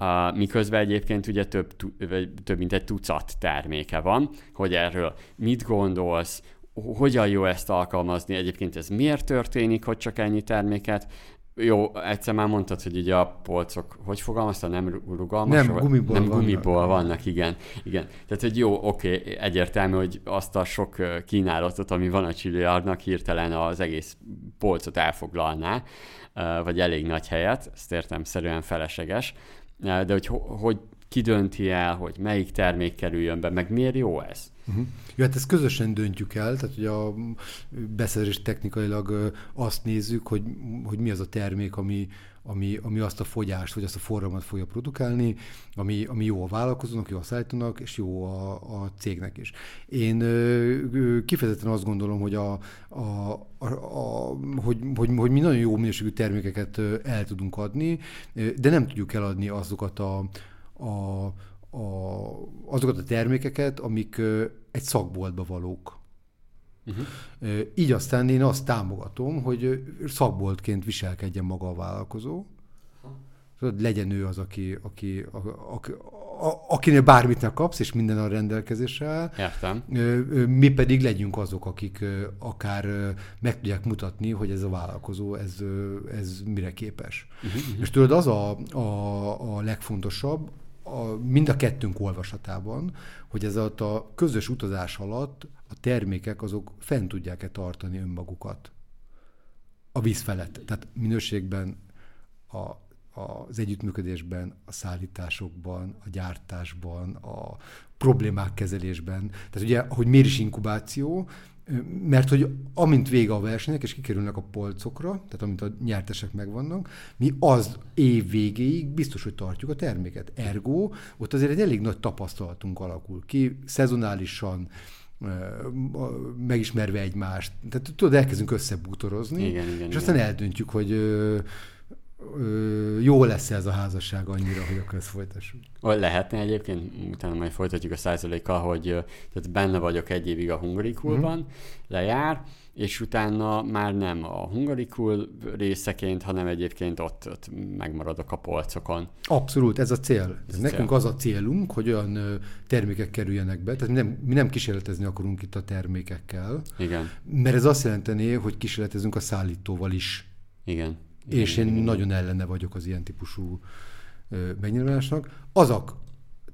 Uh, miközben egyébként ugye több, több mint egy tucat terméke van, hogy erről mit gondolsz, hogyan jó ezt alkalmazni, egyébként ez miért történik, hogy csak ennyi terméket, jó, egyszer már mondtad, hogy ugye a polcok, hogy fogalmazta, nem rugalmas? Nem, gumiból Nem vannak. gumiból vannak, igen. igen. Tehát, hogy jó, oké, egyértelmű, hogy azt a sok kínálatot, ami van a csiliardnak, hirtelen az egész polcot elfoglalná, vagy elég nagy helyet, ezt értem szerűen felesleges, de hogy hogy ki dönti el, hogy melyik termék kerüljön be, meg miért jó ez? Uh-huh. Jó, hát ezt közösen döntjük el, tehát hogy a beszerzés technikailag azt nézzük, hogy, hogy mi az a termék, ami, ami, ami azt a fogyást, vagy azt a forradalmat fogja produkálni, ami, ami jó a vállalkozónak, jó a szállítónak, és jó a, a cégnek is. Én ö, kifejezetten azt gondolom, hogy, a, a, a, a, hogy, hogy, hogy mi nagyon jó minőségű termékeket el tudunk adni, de nem tudjuk eladni azokat a, a, a, azokat a termékeket, amik egy szakboltba valók. Uh-huh. Így aztán én azt támogatom, hogy szakboltként viselkedjen maga a vállalkozó, Tudod, legyen ő az, aki, aki, a, a, a, akinél bármit kapsz, és minden a rendelkezésre áll. Értem. Mi pedig legyünk azok, akik akár meg tudják mutatni, hogy ez a vállalkozó, ez, ez mire képes. Uh-huh. És tudod, az a, a, a legfontosabb, a, mind a kettőnk olvasatában, hogy ez a közös utazás alatt a termékek azok fent tudják-e tartani önmagukat a víz felett. Tehát minőségben, a, az együttműködésben, a szállításokban, a gyártásban, a problémák kezelésben. Tehát ugye, hogy miért is inkubáció, mert hogy amint vége a versenyek, és kikerülnek a polcokra, tehát amint a nyertesek megvannak, mi az év végéig biztos, hogy tartjuk a terméket. Ergo, ott azért egy elég nagy tapasztalatunk alakul ki, szezonálisan, megismerve egymást. Tehát tudod, elkezdünk összebútorozni, igen, igen, és aztán igen. eldöntjük, hogy jó lesz ez a házasság annyira, hogy akkor ezt folytassuk. Lehetne egyébként, utána majd folytatjuk a százalékkal, hogy tehát benne vagyok egy évig a Hungarikulban, mm-hmm. lejár, és utána már nem a Hungarikul részeként, hanem egyébként ott, ott megmaradok a polcokon. Abszolút, ez a cél. Ez Nekünk cél. az a célunk, hogy olyan termékek kerüljenek be, tehát mi nem, mi nem kísérletezni akarunk itt a termékekkel. Igen. Mert ez azt jelenteni, hogy kísérletezünk a szállítóval is. Igen és én nagyon ellene vagyok az ilyen típusú megnyilvánulásnak. Az a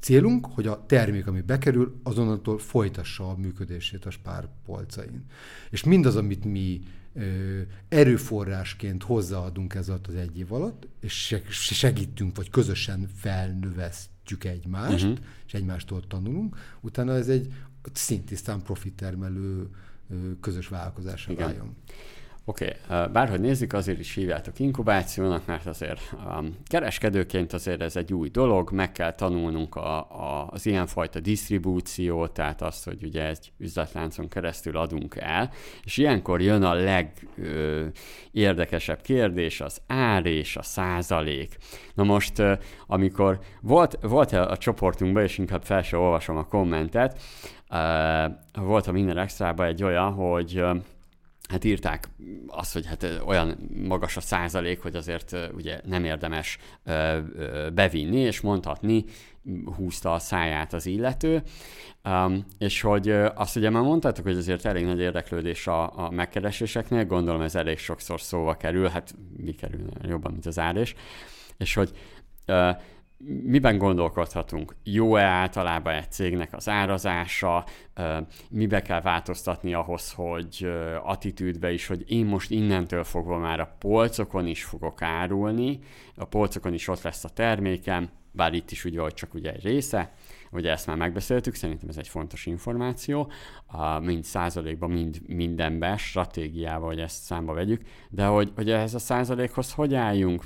célunk, hogy a termék, ami bekerül, azonnantól folytassa a működését a spár polcain. És mindaz, amit mi erőforrásként hozzáadunk ez alatt az egy év alatt, és segítünk, vagy közösen felnövesztjük egymást, uh-huh. és egymástól tanulunk, utána ez egy szintisztán profitermelő közös vállalkozásra váljon. Oké, okay. bárhogy nézzük, azért is hívjátok inkubációnak, mert azért um, kereskedőként azért ez egy új dolog, meg kell tanulnunk a, a, az ilyenfajta disztribúciót, tehát azt, hogy ugye egy üzletláncon keresztül adunk el, és ilyenkor jön a legérdekesebb kérdés, az ár és a százalék. Na most, amikor volt, volt a csoportunkban, és inkább fel sem olvasom a kommentet, volt a minden extrában egy olyan, hogy hát írták azt, hogy hát olyan magas a százalék, hogy azért ugye nem érdemes bevinni és mondhatni, húzta a száját az illető, és hogy azt ugye már mondtátok, hogy azért elég nagy érdeklődés a, a megkereséseknél, gondolom ez elég sokszor szóba kerül, hát mi kerül jobban, mint az állés, és hogy miben gondolkodhatunk? Jó-e általában egy cégnek az árazása? Mibe kell változtatni ahhoz, hogy attitűdbe is, hogy én most innentől fogva már a polcokon is fogok árulni, a polcokon is ott lesz a termékem, bár itt is úgy hogy csak ugye egy része, Ugye ezt már megbeszéltük, szerintem ez egy fontos információ, mind százalékban, mind mindenben, stratégiával, hogy ezt számba vegyük, de hogy, hogy ehhez a százalékhoz hogy álljunk?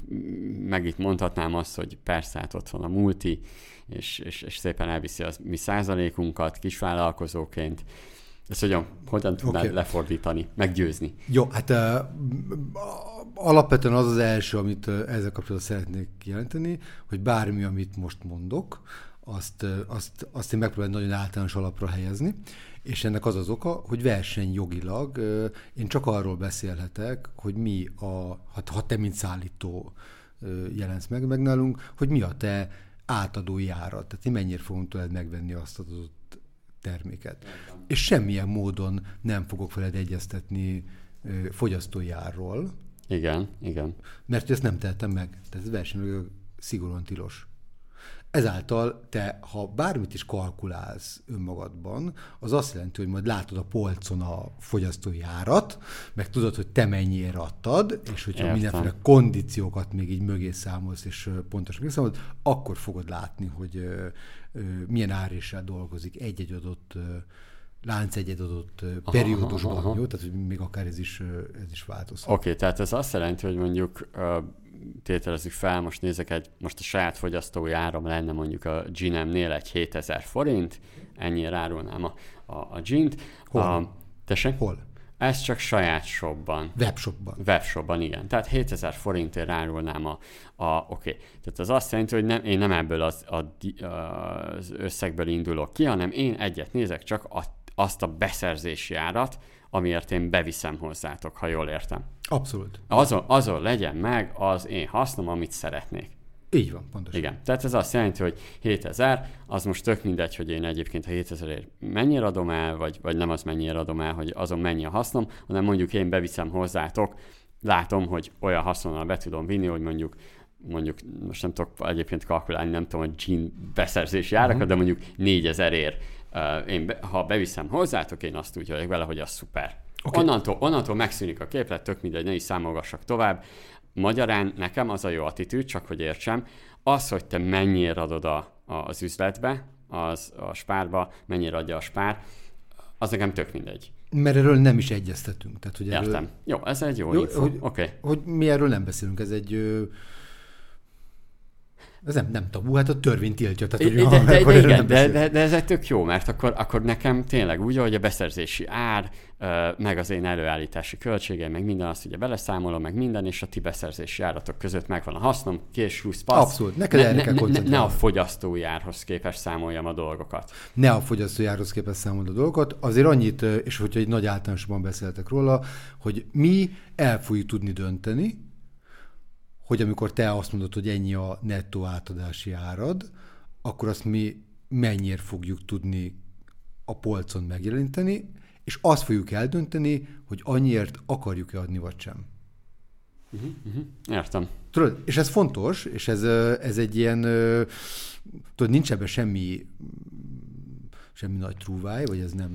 Meg itt mondhatnám azt, hogy persze, hát ott van a multi, és, és, és szépen elviszi a mi százalékunkat kisvállalkozóként, ezt hogyan, hogyan tudnád okay. lefordítani, meggyőzni? Jó, hát uh, alapvetően az az első, amit uh, ezzel kapcsolatban szeretnék jelenteni, hogy bármi, amit most mondok, azt, azt, azt én megpróbálom nagyon általános alapra helyezni, és ennek az az oka, hogy versenyjogilag én csak arról beszélhetek, hogy mi a, hát, ha te mint szállító jelensz meg, meg nálunk, hogy mi a te átadó járat, tehát mi mennyire fogunk tőled megvenni azt az adott terméket. És semmilyen módon nem fogok veled egyeztetni fogyasztójárról. Igen, igen. Mert ezt nem tehetem meg. Tehát ez versenyjogilag szigorúan tilos. Ezáltal te, ha bármit is kalkulálsz önmagadban, az azt jelenti, hogy majd látod a polcon a fogyasztói árat, meg tudod, hogy te mennyire adtad, és hogyha Értem. mindenféle kondíciókat még így mögé számolsz, és pontosan kiszámolod, akkor fogod látni, hogy milyen áréssel dolgozik egy-egy adott lánc egy adott periódusban, aha, aha. jó? Tehát, hogy még akár ez is, ez is változhat. Oké, okay, tehát ez azt jelenti, hogy mondjuk tételezzük fel, most nézek egy, most a saját fogyasztói áram lenne mondjuk a Ginem-nél egy 7000 forint, ennyire árulnám a, a, a gint. Hol? A, tessék? Hol? Ez csak saját shopban. Webshopban. Webshopban, igen. Tehát 7000 forintért árulnám a, a oké. Okay. Tehát az azt jelenti, hogy nem, én nem ebből az, a, az összegből indulok ki, hanem én egyet nézek csak a, azt a beszerzési árat, amiért én beviszem hozzátok, ha jól értem. Abszolút. Azon, azon legyen meg az én hasznom, amit szeretnék. Így van, pontosan. Igen. Tehát ez azt jelenti, hogy 7000, az most tök mindegy, hogy én egyébként a 7000 mennyire adom el, vagy, vagy nem az mennyire adom el, hogy azon mennyi a hasznom, hanem mondjuk én beviszem hozzátok, látom, hogy olyan haszonnal be tudom vinni, hogy mondjuk mondjuk, most nem tudok egyébként kalkulálni, nem tudom, hogy jean beszerzési árakat, uh-huh. de mondjuk 4000 ér. Uh, én be, ha beviszem hozzátok, én azt úgy vagyok vele, hogy az szuper. Okay. Onnantól, onnantól megszűnik a képlet, tök mindegy, ne is számolgassak tovább. Magyarán nekem az a jó attitűd, csak hogy értsem, az, hogy te mennyire adod a, a, az üzletbe, az a spárba, mennyire adja a spár, az nekem tök mindegy. Mert erről nem is egyeztetünk. Tehát, hogy erről... Értem. Jó, ez egy jó, jó info. Hogy, okay. hogy mi erről nem beszélünk, ez egy ez nem, nem tabu, hát a törvény tiltja. Tehát, de, de, de, de, igen, de, de, de, ez egy tök jó, mert akkor, akkor nekem tényleg úgy, hogy a beszerzési ár, meg az én előállítási költségeim, meg minden azt ugye beleszámolom, meg minden, és a ti beszerzési áratok között megvan a hasznom, kés, húsz, passz. Abszolút, neked ne, ne, ne, ne a fogyasztói árhoz képest számoljam a dolgokat. Ne a fogyasztói árhoz képest számoljam a dolgokat. Azért annyit, és hogyha egy nagy általánosban beszéltek róla, hogy mi el fogjuk tudni dönteni, hogy amikor te azt mondod, hogy ennyi a nettó átadási árad, akkor azt mi mennyire fogjuk tudni a polcon megjeleníteni, és azt fogjuk eldönteni, hogy annyiért akarjuk-e adni, vagy sem. Uh-huh, uh-huh. Értem. Tudod, és ez fontos, és ez, ez egy ilyen, tudod, nincs ebben semmi semmi nagy trúváj, vagy ez nem...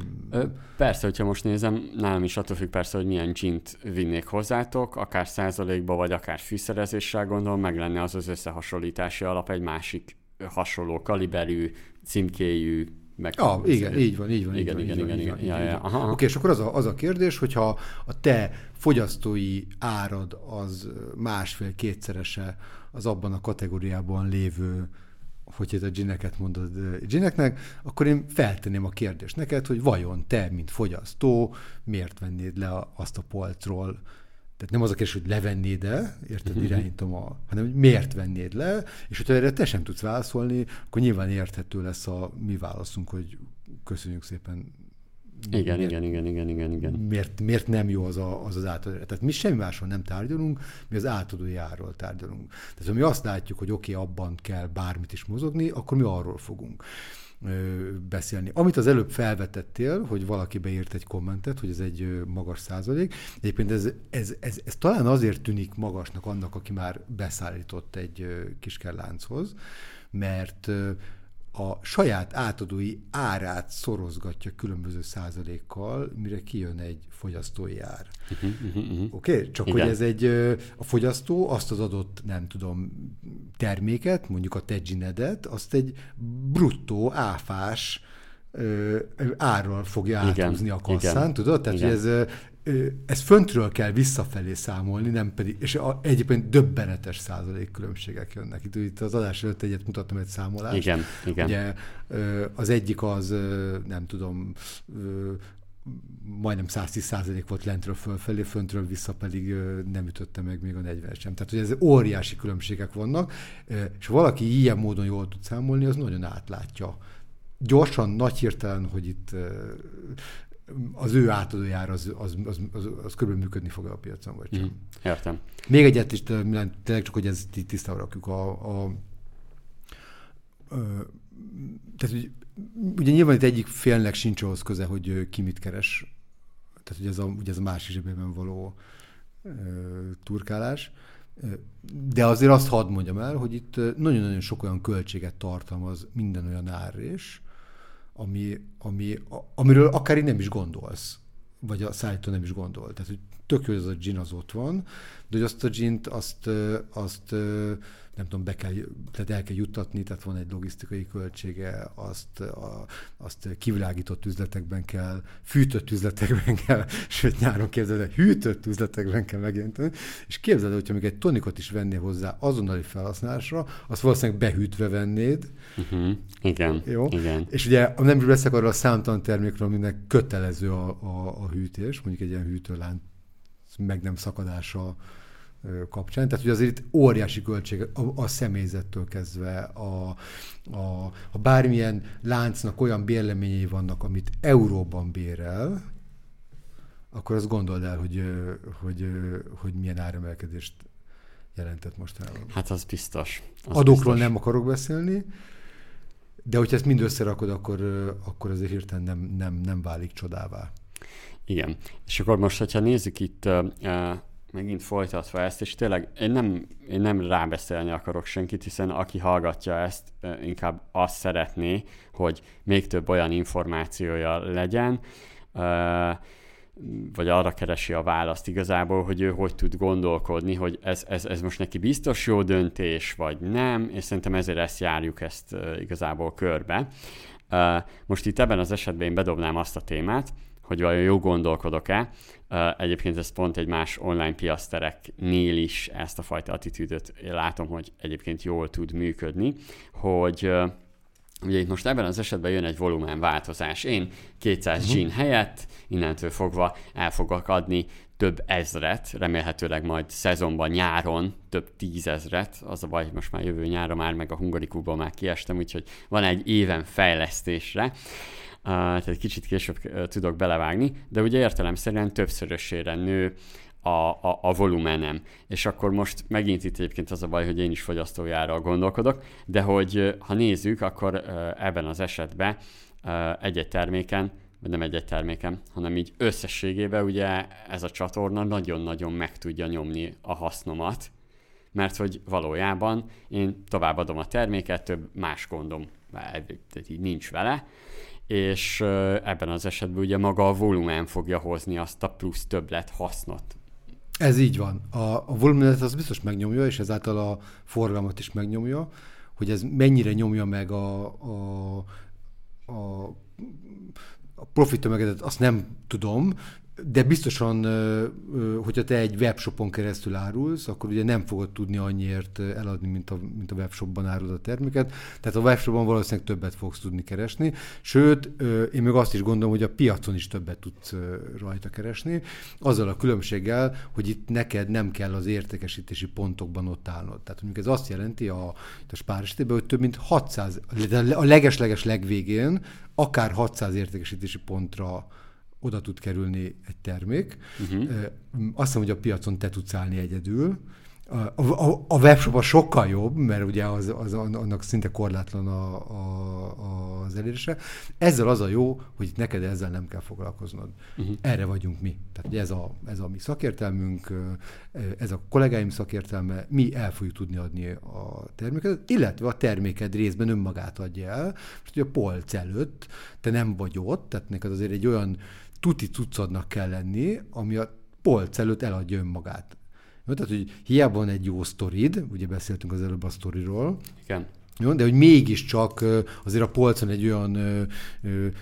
Persze, hogyha most nézem, nálam is attól függ persze, hogy milyen gint vinnék hozzátok, akár százalékba, vagy akár fűszerezéssel gondolom, meg lenne az az összehasonlítási alap egy másik hasonló kaliberű, címkéjű, meg... Ah, igen, így van, így van. Igen, így igen, van, igen, igen. aha. Oké, és akkor az a, az a kérdés, hogyha a te fogyasztói árad az másfél-kétszerese az abban a kategóriában lévő hogy a gineket mondod gineknek, akkor én feltenném a kérdést neked, hogy vajon te, mint fogyasztó, miért vennéd le azt a polcról, tehát nem az a kérdés, hogy levennéd e érted, Mhm. irányítom a, hanem hogy miért vennéd le, és hogyha erre te sem tudsz válaszolni, akkor nyilván érthető lesz a mi válaszunk, hogy köszönjük szépen. Igen, miért, igen, igen, igen, igen, igen. Miért, miért nem jó az a, az, az átadó? Tehát mi semmi másról nem tárgyalunk, mi az átadói árról tárgyalunk. Tehát ha mi azt látjuk, hogy oké, okay, abban kell bármit is mozogni, akkor mi arról fogunk beszélni. Amit az előbb felvetettél, hogy valaki beírt egy kommentet, hogy ez egy magas százalék. Egyébként ez, ez, ez, ez talán azért tűnik magasnak annak, aki már beszállított egy kiskerlánchoz, mert a saját átadói árát szorozgatja különböző százalékkal, mire kijön egy fogyasztói ár. Uh-huh, uh-huh, uh-huh. Oké? Okay? Csak Igen. hogy ez egy, a fogyasztó azt az adott, nem tudom, terméket, mondjuk a te ginedet, azt egy bruttó, áfás ö, árral fogja áthúzni a kasszán, igen, tudod? Tehát, igen. hogy ez, ez föntről kell visszafelé számolni, nem pedig, és a, egyébként döbbenetes százalék különbségek jönnek. Itt, itt az adás előtt egyet mutattam egy számolást. Igen, igen. Ugye az egyik az, nem tudom, majdnem 110 százalék volt lentről fölfelé, föntről vissza pedig nem ütötte meg még a 40 sem. Tehát, hogy ez óriási különbségek vannak, és valaki ilyen módon jól tud számolni, az nagyon átlátja. Gyorsan, nagy hirtelen, hogy itt az ő átadójára az, az, az, az, az körülbelül működni fog a piacon, vagy sem. Mhm. Értem. Még egyet is, tényleg csak, hogy ez ti- tisztára rakjuk. A, a, tehát, hogy, ugye nyilván itt egyik félnek sincs ahhoz köze, hogy ki mit keres. Tehát, hogy ez a, ugye ez a másik zsebében való ö, turkálás. De azért azt hadd mondjam el, hogy itt nagyon-nagyon sok olyan költséget tartalmaz minden olyan árrés, ami, ami, amiről akár így nem is gondolsz, vagy a szállító nem is gondol. Tehát, hogy tök jó, hogy ez a gin az ott van, de hogy azt a gint, azt, azt ö, nem tudom, be kell, tehát el kell juttatni, tehát van egy logisztikai költsége, azt, a, azt kivilágított üzletekben kell, fűtött üzletekben kell, sőt nyáron képzeld, el, hűtött üzletekben kell megjelenteni, és képzeld, el, hogyha még egy tonikot is vennél hozzá azonnali felhasználásra, azt valószínűleg behűtve vennéd, Uh-huh. Igen, jó? igen. És ugye nem is beszélek arról a számtalan termékről, aminek kötelező a, a, a hűtés, mondjuk egy ilyen hűtőlánc meg nem szakadása kapcsán. Tehát, hogy azért itt óriási költség a, a személyzettől kezdve, a, a, a bármilyen láncnak olyan bérleményei vannak, amit euróban bérel, akkor azt gondold el, hogy, hogy, hogy milyen áremelkedést jelentett mostanában. Hát az biztos. Az Adókról biztos. nem akarok beszélni, de hogyha ezt mind összerakod, akkor, akkor azért hirtelen nem, nem, nem válik csodává. Igen. És akkor most, hogyha nézzük itt megint folytatva ezt, és tényleg én nem, én nem rábeszélni akarok senkit, hiszen aki hallgatja ezt, inkább azt szeretné, hogy még több olyan információja legyen, vagy arra keresi a választ igazából, hogy ő hogy tud gondolkodni, hogy ez, ez, ez most neki biztos jó döntés, vagy nem, és szerintem ezért ezt járjuk ezt igazából körbe. Most itt ebben az esetben én bedobnám azt a témát, hogy vajon jó gondolkodok-e. Egyébként ez pont egy más online piasztereknél is ezt a fajta attitűdöt látom, hogy egyébként jól tud működni, hogy Ugye itt most ebben az esetben jön egy volumen változás. Én 200 uh-huh. gin helyett innentől fogva el fogok adni több ezret, remélhetőleg majd szezonban, nyáron több tízezret, az a baj, hogy most már jövő nyáron már meg a hungarikúból már kiestem, úgyhogy van egy éven fejlesztésre, tehát kicsit később tudok belevágni, de ugye értelemszerűen többszörösére nő a, a, a volumenem. És akkor most megint itt egyébként az a baj, hogy én is fogyasztójára gondolkodok, de hogy ha nézzük, akkor ebben az esetben egy-egy terméken vagy nem egy-egy termékem, hanem így összességében ugye ez a csatorna nagyon-nagyon meg tudja nyomni a hasznomat, mert hogy valójában én továbbadom a terméket, több más gondom így nincs vele, és ebben az esetben ugye maga a volumen fogja hozni azt a plusz többlet hasznot. Ez így van. A, a volumenet az biztos megnyomja, és ezáltal a forgalmat is megnyomja, hogy ez mennyire nyomja meg a, a, a a profit tömegedet azt nem tudom, de biztosan, hogyha te egy webshopon keresztül árulsz, akkor ugye nem fogod tudni annyiért eladni, mint a, mint a webshopban árulod a terméket. Tehát a webshopban valószínűleg többet fogsz tudni keresni. Sőt, én még azt is gondolom, hogy a piacon is többet tudsz rajta keresni. Azzal a különbséggel, hogy itt neked nem kell az értékesítési pontokban ott állnod. Tehát mondjuk ez azt jelenti a, a spár esetében, hogy több mint 600, a leges-leges legvégén akár 600 értékesítési pontra oda tud kerülni egy termék. Uh-huh. Azt mondom, hogy a piacon te tudsz állni egyedül. A, a, a webshop sokkal jobb, mert ugye az, az, annak szinte korlátlan a, a, az elérése. Ezzel az a jó, hogy neked ezzel nem kell foglalkoznod. Uh-huh. Erre vagyunk mi. Tehát ez a, ez a mi szakértelmünk, ez a kollégáim szakértelme, mi el fogjuk tudni adni a terméket, illetve a terméked részben önmagát adja el. Most ugye a polc előtt te nem vagy ott, tehát neked azért egy olyan tuti cuccodnak kell lenni, ami a polc előtt eladja önmagát. Jó, tehát, hogy hiába van egy jó sztorid, ugye beszéltünk az előbb a sztoriról, Igen. Jó, de hogy mégiscsak azért a polcon egy olyan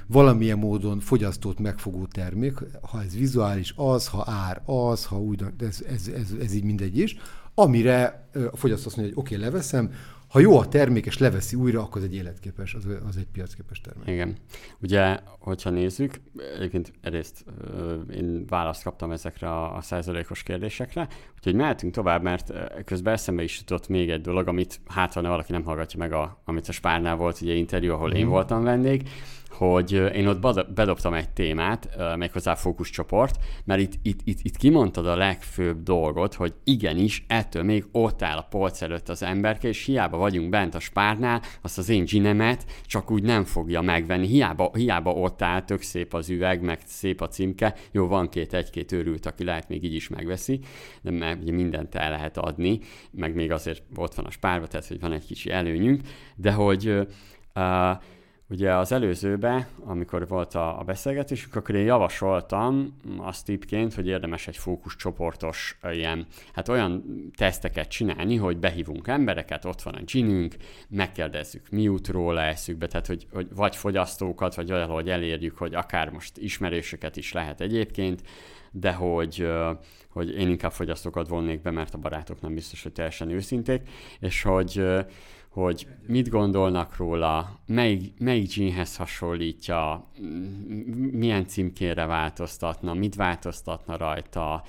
valamilyen módon fogyasztót megfogó termék, ha ez vizuális az, ha ár az, ha úgy, ez, ez, ez, ez így mindegy is, amire a fogyasztó azt mondja, hogy oké, okay, leveszem, ha jó a termék, és leveszi újra, akkor az egy életképes, az, az egy piacképes termék. Igen. Ugye, hogyha nézzük, egyébként egyrészt én választ kaptam ezekre a, a százalékos kérdésekre, úgyhogy mehetünk tovább, mert közben eszembe is jutott még egy dolog, amit hát, ha ne valaki nem hallgatja meg, a, amit a Spárnál volt ugye interjú, ahol én mhm. voltam vendég, hogy én ott bedobtam egy témát, méghozzá fókuszcsoport, mert itt, itt, itt, itt kimondtad a legfőbb dolgot, hogy igenis, ettől még ott áll a polc előtt az emberke, és hiába vagyunk bent a spárnál, azt az én zsinemet csak úgy nem fogja megvenni. Hiába, hiába ott áll, tök szép az üveg, meg szép a címke. Jó, van két, egy-két őrült, aki lehet még így is megveszi, de mert ugye mindent el lehet adni, meg még azért ott van a spárba, tehát hogy van egy kicsi előnyünk, de hogy uh, Ugye az előzőbe, amikor volt a, a beszélgetésünk, akkor én javasoltam azt tippként, hogy érdemes egy fókuszcsoportos ilyen, hát olyan teszteket csinálni, hogy behívunk embereket, ott van a ginünk, megkérdezzük, mi jut róla eszükbe, tehát hogy, hogy vagy fogyasztókat, vagy olyan, hogy elérjük, hogy akár most ismerősöket is lehet egyébként, de hogy, hogy én inkább fogyasztókat vonnék be, mert a barátok nem biztos, hogy teljesen őszinték, és hogy hogy mit gondolnak róla, melyik, melyik jeanhez hasonlítja, milyen címkére változtatna, mit változtatna rajta,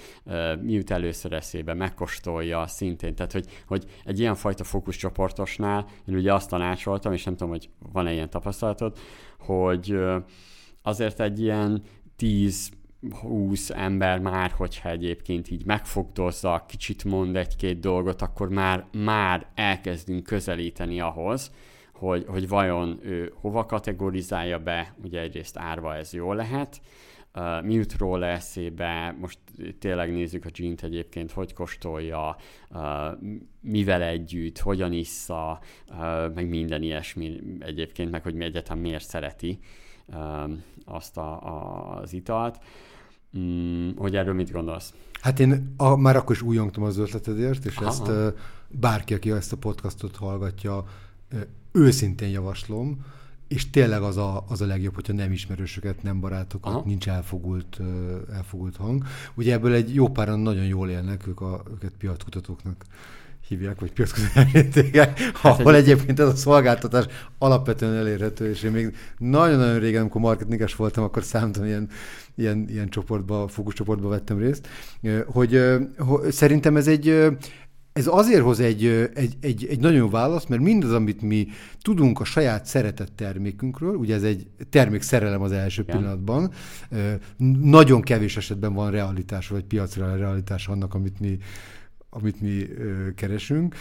mi jut először eszébe, megkóstolja szintén. Tehát, hogy, hogy egy ilyen fajta fókuszcsoportosnál, én ugye azt tanácsoltam, és nem tudom, hogy van-e ilyen tapasztalatod, hogy azért egy ilyen 10 20 ember már, hogyha egyébként így megfogdozza, kicsit mond egy-két dolgot, akkor már, már elkezdünk közelíteni ahhoz, hogy, hogy vajon ő hova kategorizálja be, ugye egyrészt árva ez jó lehet, uh, mi jut róla eszébe, most tényleg nézzük a gint egyébként, hogy kóstolja, uh, mivel együtt, hogyan issza, uh, meg minden ilyesmi egyébként, meg hogy mi egyetem miért szereti azt a, a, az italt. Mm, hogy erről mit gondolsz? Hát én a, már akkor is újongtam az ötletedért, és Aha. ezt bárki, aki ezt a podcastot hallgatja, őszintén javaslom, és tényleg az a, az a legjobb, hogyha nem ismerősöket, nem barátokat, Aha. nincs elfogult, elfogult hang. Ugye ebből egy jó páran nagyon jól élnek, ők a, őket piackutatóknak hívják, vagy piacközelítégek, hát ahol egy... egyébként ez a szolgáltatás alapvetően elérhető, és én még nagyon-nagyon régen, amikor marketinges voltam, akkor számítom ilyen, ilyen, ilyen csoportba, fókuszcsoportba vettem részt, hogy, hogy szerintem ez egy ez azért hoz egy, egy, egy, egy nagyon jó választ, mert mindaz, amit mi tudunk a saját szeretett termékünkről, ugye ez egy termék szerelem az első Igen. pillanatban, nagyon kevés esetben van realitás, vagy piacra realitás annak, amit mi amit mi keresünk,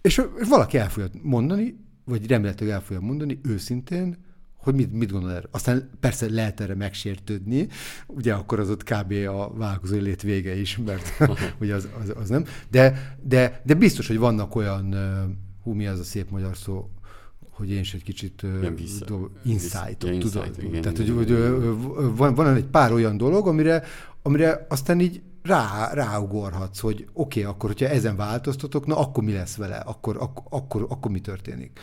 és valaki el fogja mondani, vagy remélhetőleg el fogja mondani őszintén, hogy mit, mit gondol erre? Aztán persze lehet erre megsértődni, ugye akkor az ott kb. a vállalkozói lét vége is, mert ugye az, az, az nem. De, de, de biztos, hogy vannak olyan, hú, mi az a szép magyar szó, hogy én is egy kicsit insight-ot. Igen, Tehát, hogy, hogy van, van egy pár olyan dolog, amire, amire aztán így rá, ráugorhatsz, hogy oké, okay, akkor, hogyha ezen változtatok, na akkor mi lesz vele, akkor, ak, akkor, akkor mi történik.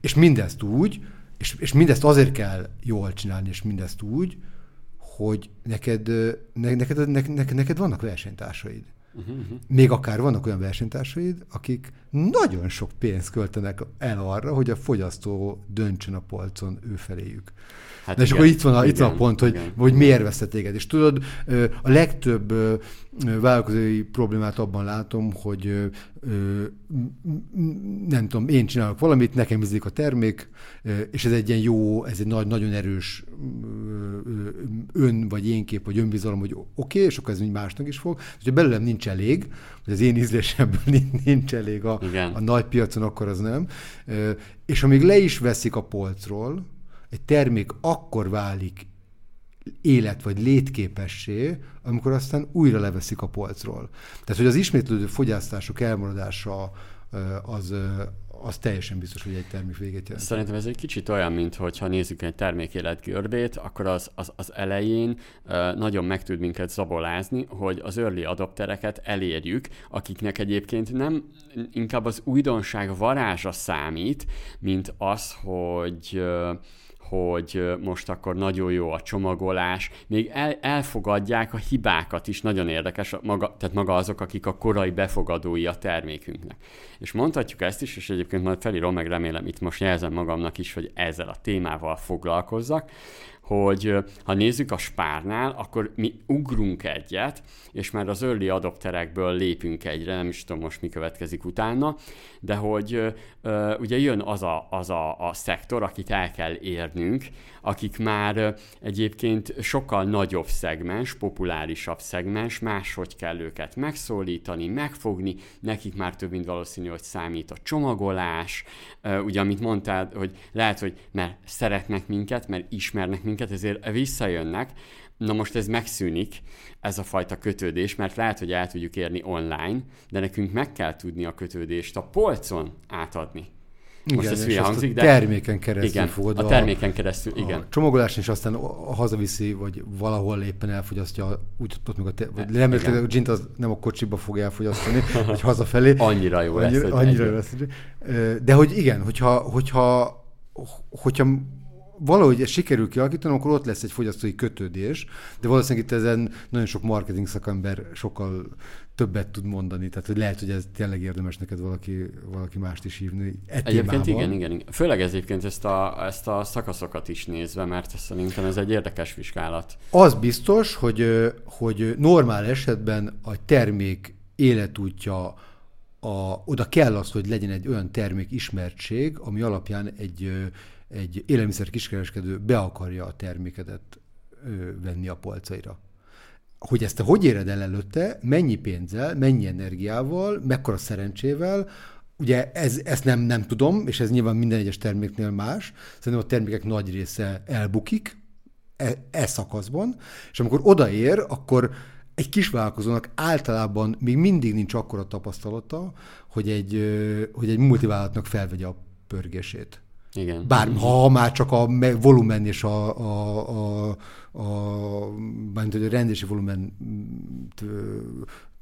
És mindezt úgy, és, és mindezt azért kell jól csinálni, és mindezt úgy, hogy neked, ne, neked, ne, neked, neked vannak versenytársaid. Uh-huh. Még akár vannak olyan versenytársaid, akik nagyon sok pénzt költenek el arra, hogy a fogyasztó döntsön a polcon ő feléjük. Hát De és akkor itt van, a, igen, itt van a pont, hogy, hogy miért veszte téged. És tudod, a legtöbb vállalkozói problémát abban látom, hogy nem tudom, én csinálok valamit, nekem ízik a termék, és ez egy ilyen jó, ez egy nagy, nagyon erős ön vagy én kép, vagy önbizalom, hogy oké, okay, és akkor ez másnak is fog. És ha belőlem nincs elég, hogy az én ízlésemből nincs elég a, a nagy piacon, akkor az nem. És amíg le is veszik a polcról, egy termék akkor válik élet vagy létképessé, amikor aztán újra leveszik a polcról. Tehát, hogy az ismétlődő fogyasztások elmaradása az, az teljesen biztos, hogy egy termék végét jelent. Szerintem ez egy kicsit olyan, mint hogyha nézzük egy termék életgörbét, akkor az, az, az elején nagyon meg tud minket zabolázni, hogy az early adoptereket elérjük, akiknek egyébként nem inkább az újdonság varázsa számít, mint az, hogy hogy most akkor nagyon jó a csomagolás, még el, elfogadják a hibákat is, nagyon érdekes, maga, tehát maga azok, akik a korai befogadói a termékünknek. És mondhatjuk ezt is, és egyébként majd felírom, meg remélem itt most jelzem magamnak is, hogy ezzel a témával foglalkozzak, hogy ha nézzük a spárnál, akkor mi ugrunk egyet, és már az early adopterekből lépünk egyre, nem is tudom most mi következik utána, de hogy ugye jön az a, az a, a szektor, akit el kell érnünk, akik már egyébként sokkal nagyobb szegmens, populárisabb szegmens, máshogy kell őket megszólítani, megfogni, nekik már több mint valószínű, hogy számít a csomagolás, ugye amit mondtál, hogy lehet, hogy mert szeretnek minket, mert ismernek minket, ezért visszajönnek, Na most ez megszűnik, ez a fajta kötődés, mert lehet, hogy el tudjuk érni online, de nekünk meg kell tudni a kötődést a polcon átadni. Most igen, ez hülye hangzik, de... terméken keresztül igen, fogod. A terméken keresztül, igen. A csomagolás és aztán hazaviszi, vagy valahol éppen elfogyasztja, úgy ott még a te, vagy nem, a gint az nem a kocsiba fog elfogyasztani, vagy hazafelé. Annyira jó lesz. Annyira, annyira lesz. De hogy igen, hogyha, hogyha, hogyha valahogy ez sikerül kialakítani, akkor ott lesz egy fogyasztói kötődés, de valószínűleg itt ezen nagyon sok marketing szakember sokkal többet tud mondani, tehát hogy lehet, hogy ez tényleg érdemes neked valaki, valaki mást is hívni. E egyébként igen, igen, igen. Főleg ez egyébként ezt a, ezt a szakaszokat is nézve, mert szerintem ez egy érdekes vizsgálat. Az biztos, hogy, hogy normál esetben a termék életútja a, oda kell az, hogy legyen egy olyan termék ismertség, ami alapján egy, egy élelmiszer kiskereskedő be akarja a termékedet venni a polcaira hogy ezt te hogy éred el előtte, mennyi pénzzel, mennyi energiával, mekkora szerencsével, Ugye ez, ezt nem, nem tudom, és ez nyilván minden egyes terméknél más. Szerintem a termékek nagy része elbukik e, e szakaszban, és amikor odaér, akkor egy kis vállalkozónak általában még mindig nincs akkora tapasztalata, hogy egy, hogy egy multivállalatnak felvegye a pörgését. Igen. Bár ha már csak a volumen és a, a, a, a, a, a rendési volumen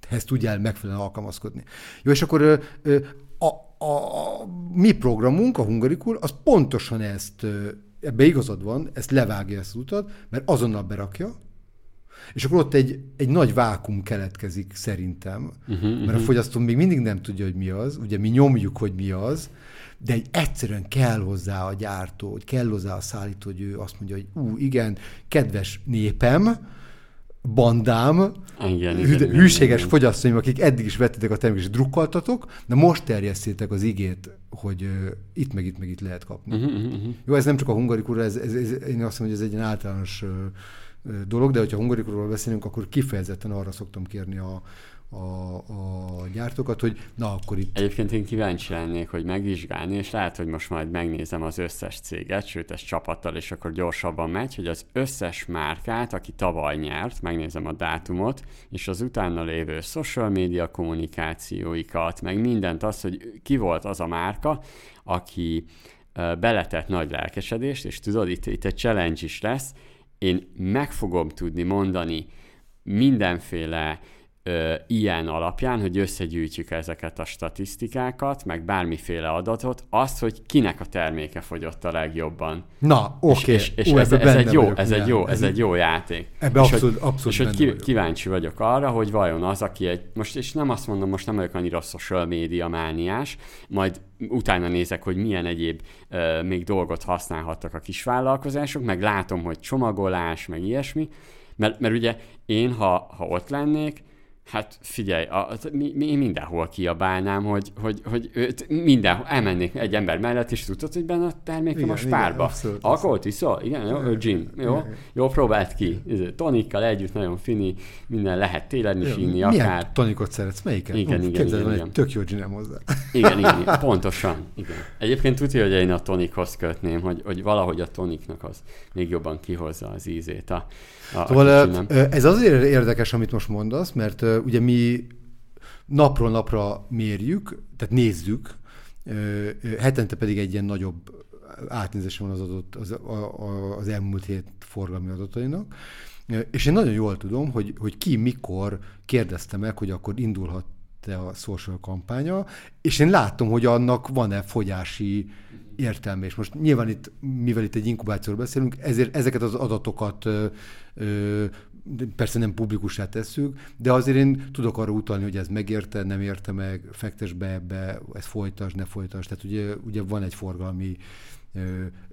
ezt tudjál megfelelően alkalmazkodni. Jó, és akkor a, a, a mi programunk, a Hungarikul, az pontosan ezt, ebbe igazad van, ezt levágja ezt az utat, mert azonnal berakja, és akkor ott egy, egy nagy vákum keletkezik szerintem, uh-huh, mert uh-huh. a fogyasztó még mindig nem tudja, hogy mi az, ugye mi nyomjuk, hogy mi az, de egy egyszerűen kell hozzá a gyártó, hogy kell hozzá a szállító, hogy ő azt mondja, hogy ú, igen, kedves népem, bandám, igen, hű, igen, hűséges igen, fogyasztóim, akik eddig is vettétek a terméket, és drukkoltatok, de most terjesztétek az igét, hogy uh, itt meg itt meg itt lehet kapni. Uh-huh, uh-huh. Jó, ez nem csak a hungarikúra, ez, ez, ez, én azt mondom, hogy ez egy általános uh, dolog, de hogyha hungarikúról beszélünk, akkor kifejezetten arra szoktam kérni a, a, a gyártókat, hogy na akkor itt... Egyébként én kíváncsi lennék, hogy megvizsgálni, és lehet, hogy most majd megnézem az összes céget, sőt, ez csapattal, és akkor gyorsabban megy, hogy az összes márkát, aki tavaly nyert, megnézem a dátumot, és az utána lévő social media kommunikációikat, meg mindent az, hogy ki volt az a márka, aki beletett nagy lelkesedést, és tudod, itt, itt egy challenge is lesz, én meg fogom tudni mondani mindenféle ilyen alapján, hogy összegyűjtjük ezeket a statisztikákat, meg bármiféle adatot, azt, hogy kinek a terméke fogyott a legjobban. Na, oké. Okay. És, és, és ez, ez, egy jó, ez, egy jó, ez egy jó játék. Ebbe és abszolút, hogy, abszolút És hogy ki, kíváncsi vagyok arra, hogy vajon az, aki egy, most és nem azt mondom, most nem vagyok annyira social média mániás, majd utána nézek, hogy milyen egyéb uh, még dolgot használhattak a kisvállalkozások, meg látom, hogy csomagolás, meg ilyesmi, mert, mert ugye én, ha, ha ott lennék, Hát figyelj, a, mi, mi, mindenhol kiabálnám, hogy, hogy, hogy őt mindenhol elmennék egy ember mellett, és tudod, hogy benne a termékem a spárba. Alkoholt iszol? Igen, jó, igen, gin. Jó, igen. jó, próbált ki. Tonikkal együtt nagyon fini, minden lehet télen is inni, Milyen akár. tonikot szeretsz? Melyiket? Igen, igen, igen, igen. egy tök jó ginem hozzá. Igen, igen, igen, pontosan. Igen. Egyébként tudja, hogy én a tonikhoz kötném, hogy, hogy valahogy a toniknak az még jobban kihozza az ízét. A, a, Szóval ez azért érdekes, amit most mondasz, mert ugye mi napról napra mérjük, tehát nézzük, hetente pedig egy ilyen nagyobb átnézése van az adott, az, a, a, az elmúlt hét forgalmi adatainak, és én nagyon jól tudom, hogy, hogy ki mikor kérdezte meg, hogy akkor indulhat te a social kampánya, és én látom, hogy annak van-e fogyási értelme. És most nyilván itt, mivel itt egy inkubációról beszélünk, ezért ezeket az adatokat persze nem publikussá tesszük, de azért én tudok arra utalni, hogy ez megérte, nem érte meg, fektes be ebbe, ez folytas, ne folytas. Tehát ugye, ugye van egy forgalmi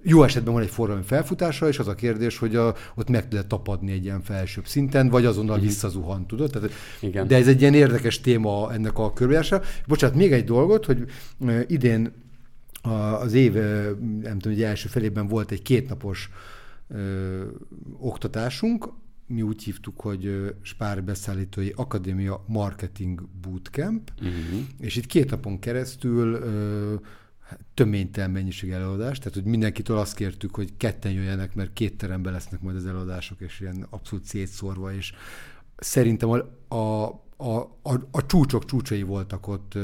jó esetben van egy forgalmi felfutása, és az a kérdés, hogy a, ott meg tud tapadni egy ilyen felsőbb szinten, vagy azonnal Mhm. visszazuhan, tudod? Tehát, Igen. De ez egy ilyen érdekes téma ennek a körüljárása. Bocsánat, még egy dolgot, hogy idén az év, nem tudom, hogy első felében volt egy kétnapos ö, oktatásunk, mi úgy hívtuk, hogy Spár Beszállítói Akadémia Marketing Bootcamp, Uh-huh. és itt két napon keresztül ö, hát töménytelen mennyiség előadás, tehát hogy mindenkitől azt kértük, hogy ketten jöjjenek, mert két teremben lesznek majd az előadások, és ilyen abszolút szétszórva, és szerintem a, a, a, a, a csúcsok csúcsai voltak ott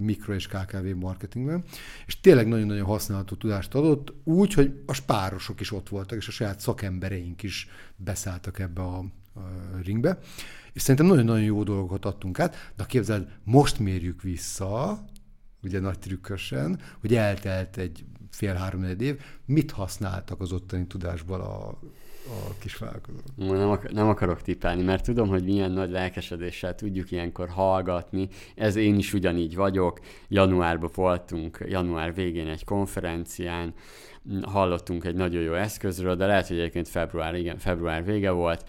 mikro és KKV marketingben, és tényleg nagyon-nagyon használható tudást adott, úgy, hogy a spárosok is ott voltak, és a saját szakembereink is beszálltak ebbe a, a ringbe, és szerintem nagyon-nagyon jó dolgokat adtunk át, de képzeld, most mérjük vissza, ugye nagy trükkösen, hogy eltelt egy fél-három év, mit használtak az ottani tudásból a, a kis vállalkozók? Nem, ak- nem akarok tippelni, mert tudom, hogy milyen nagy lelkesedéssel tudjuk ilyenkor hallgatni. Ez én is ugyanígy vagyok. Januárban voltunk, január végén egy konferencián, hallottunk egy nagyon jó eszközről, de lehet, hogy egyébként február, igen, február vége volt.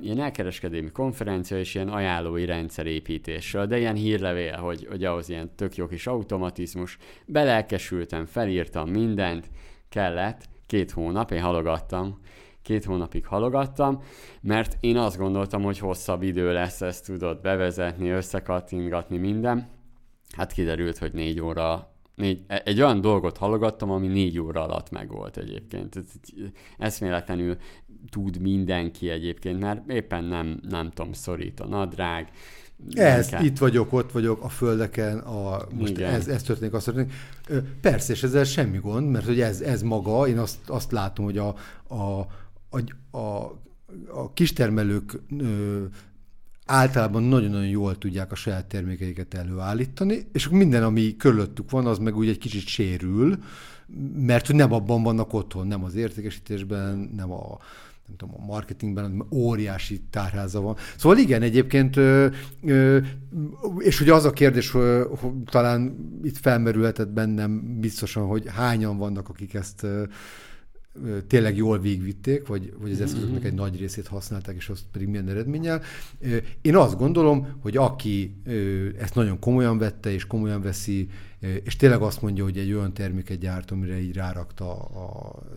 Ilyen elkereskedelmi konferencia és ilyen ajánlói rendszerépítésről, de ilyen hírlevél, hogy, hogy ahhoz ilyen tök jó kis automatizmus. Belelkesültem, felírtam mindent, kellett, két hónap, én halogattam, két hónapig halogattam, mert én azt gondoltam, hogy hosszabb idő lesz ezt tudod bevezetni, összekattingatni minden. Hát kiderült, hogy négy óra, négy, egy olyan dolgot halogattam, ami négy óra alatt megvolt egyébként. Eszméletlenül tud mindenki egyébként, mert éppen nem, nem tudom, szorít a nadrág. Ez, kell- itt vagyok, ott vagyok, a földeken, a, most Igen. ez, ez történik, azt történik. Persze, és ezzel semmi gond, mert hogy ez, ez maga, én azt, azt látom, hogy a, a, a, a, a kistermelők ö, általában nagyon-nagyon jól tudják a saját termékeiket előállítani, és minden, ami körülöttük van, az meg úgy egy kicsit sérül, mert hogy nem abban vannak otthon, nem az értékesítésben, nem a nem tudom, a marketingben hanem óriási tárháza van. Szóval igen, egyébként, és ugye az a kérdés, hogy, hogy talán itt felmerülhetett bennem biztosan, hogy hányan vannak, akik ezt tényleg jól végvitték, vagy, vagy az eszközöknek egy nagy részét használták, és azt pedig milyen eredménnyel. Én azt gondolom, hogy aki ezt nagyon komolyan vette, és komolyan veszi, és tényleg azt mondja, hogy egy olyan terméket gyárt, amire így rárakta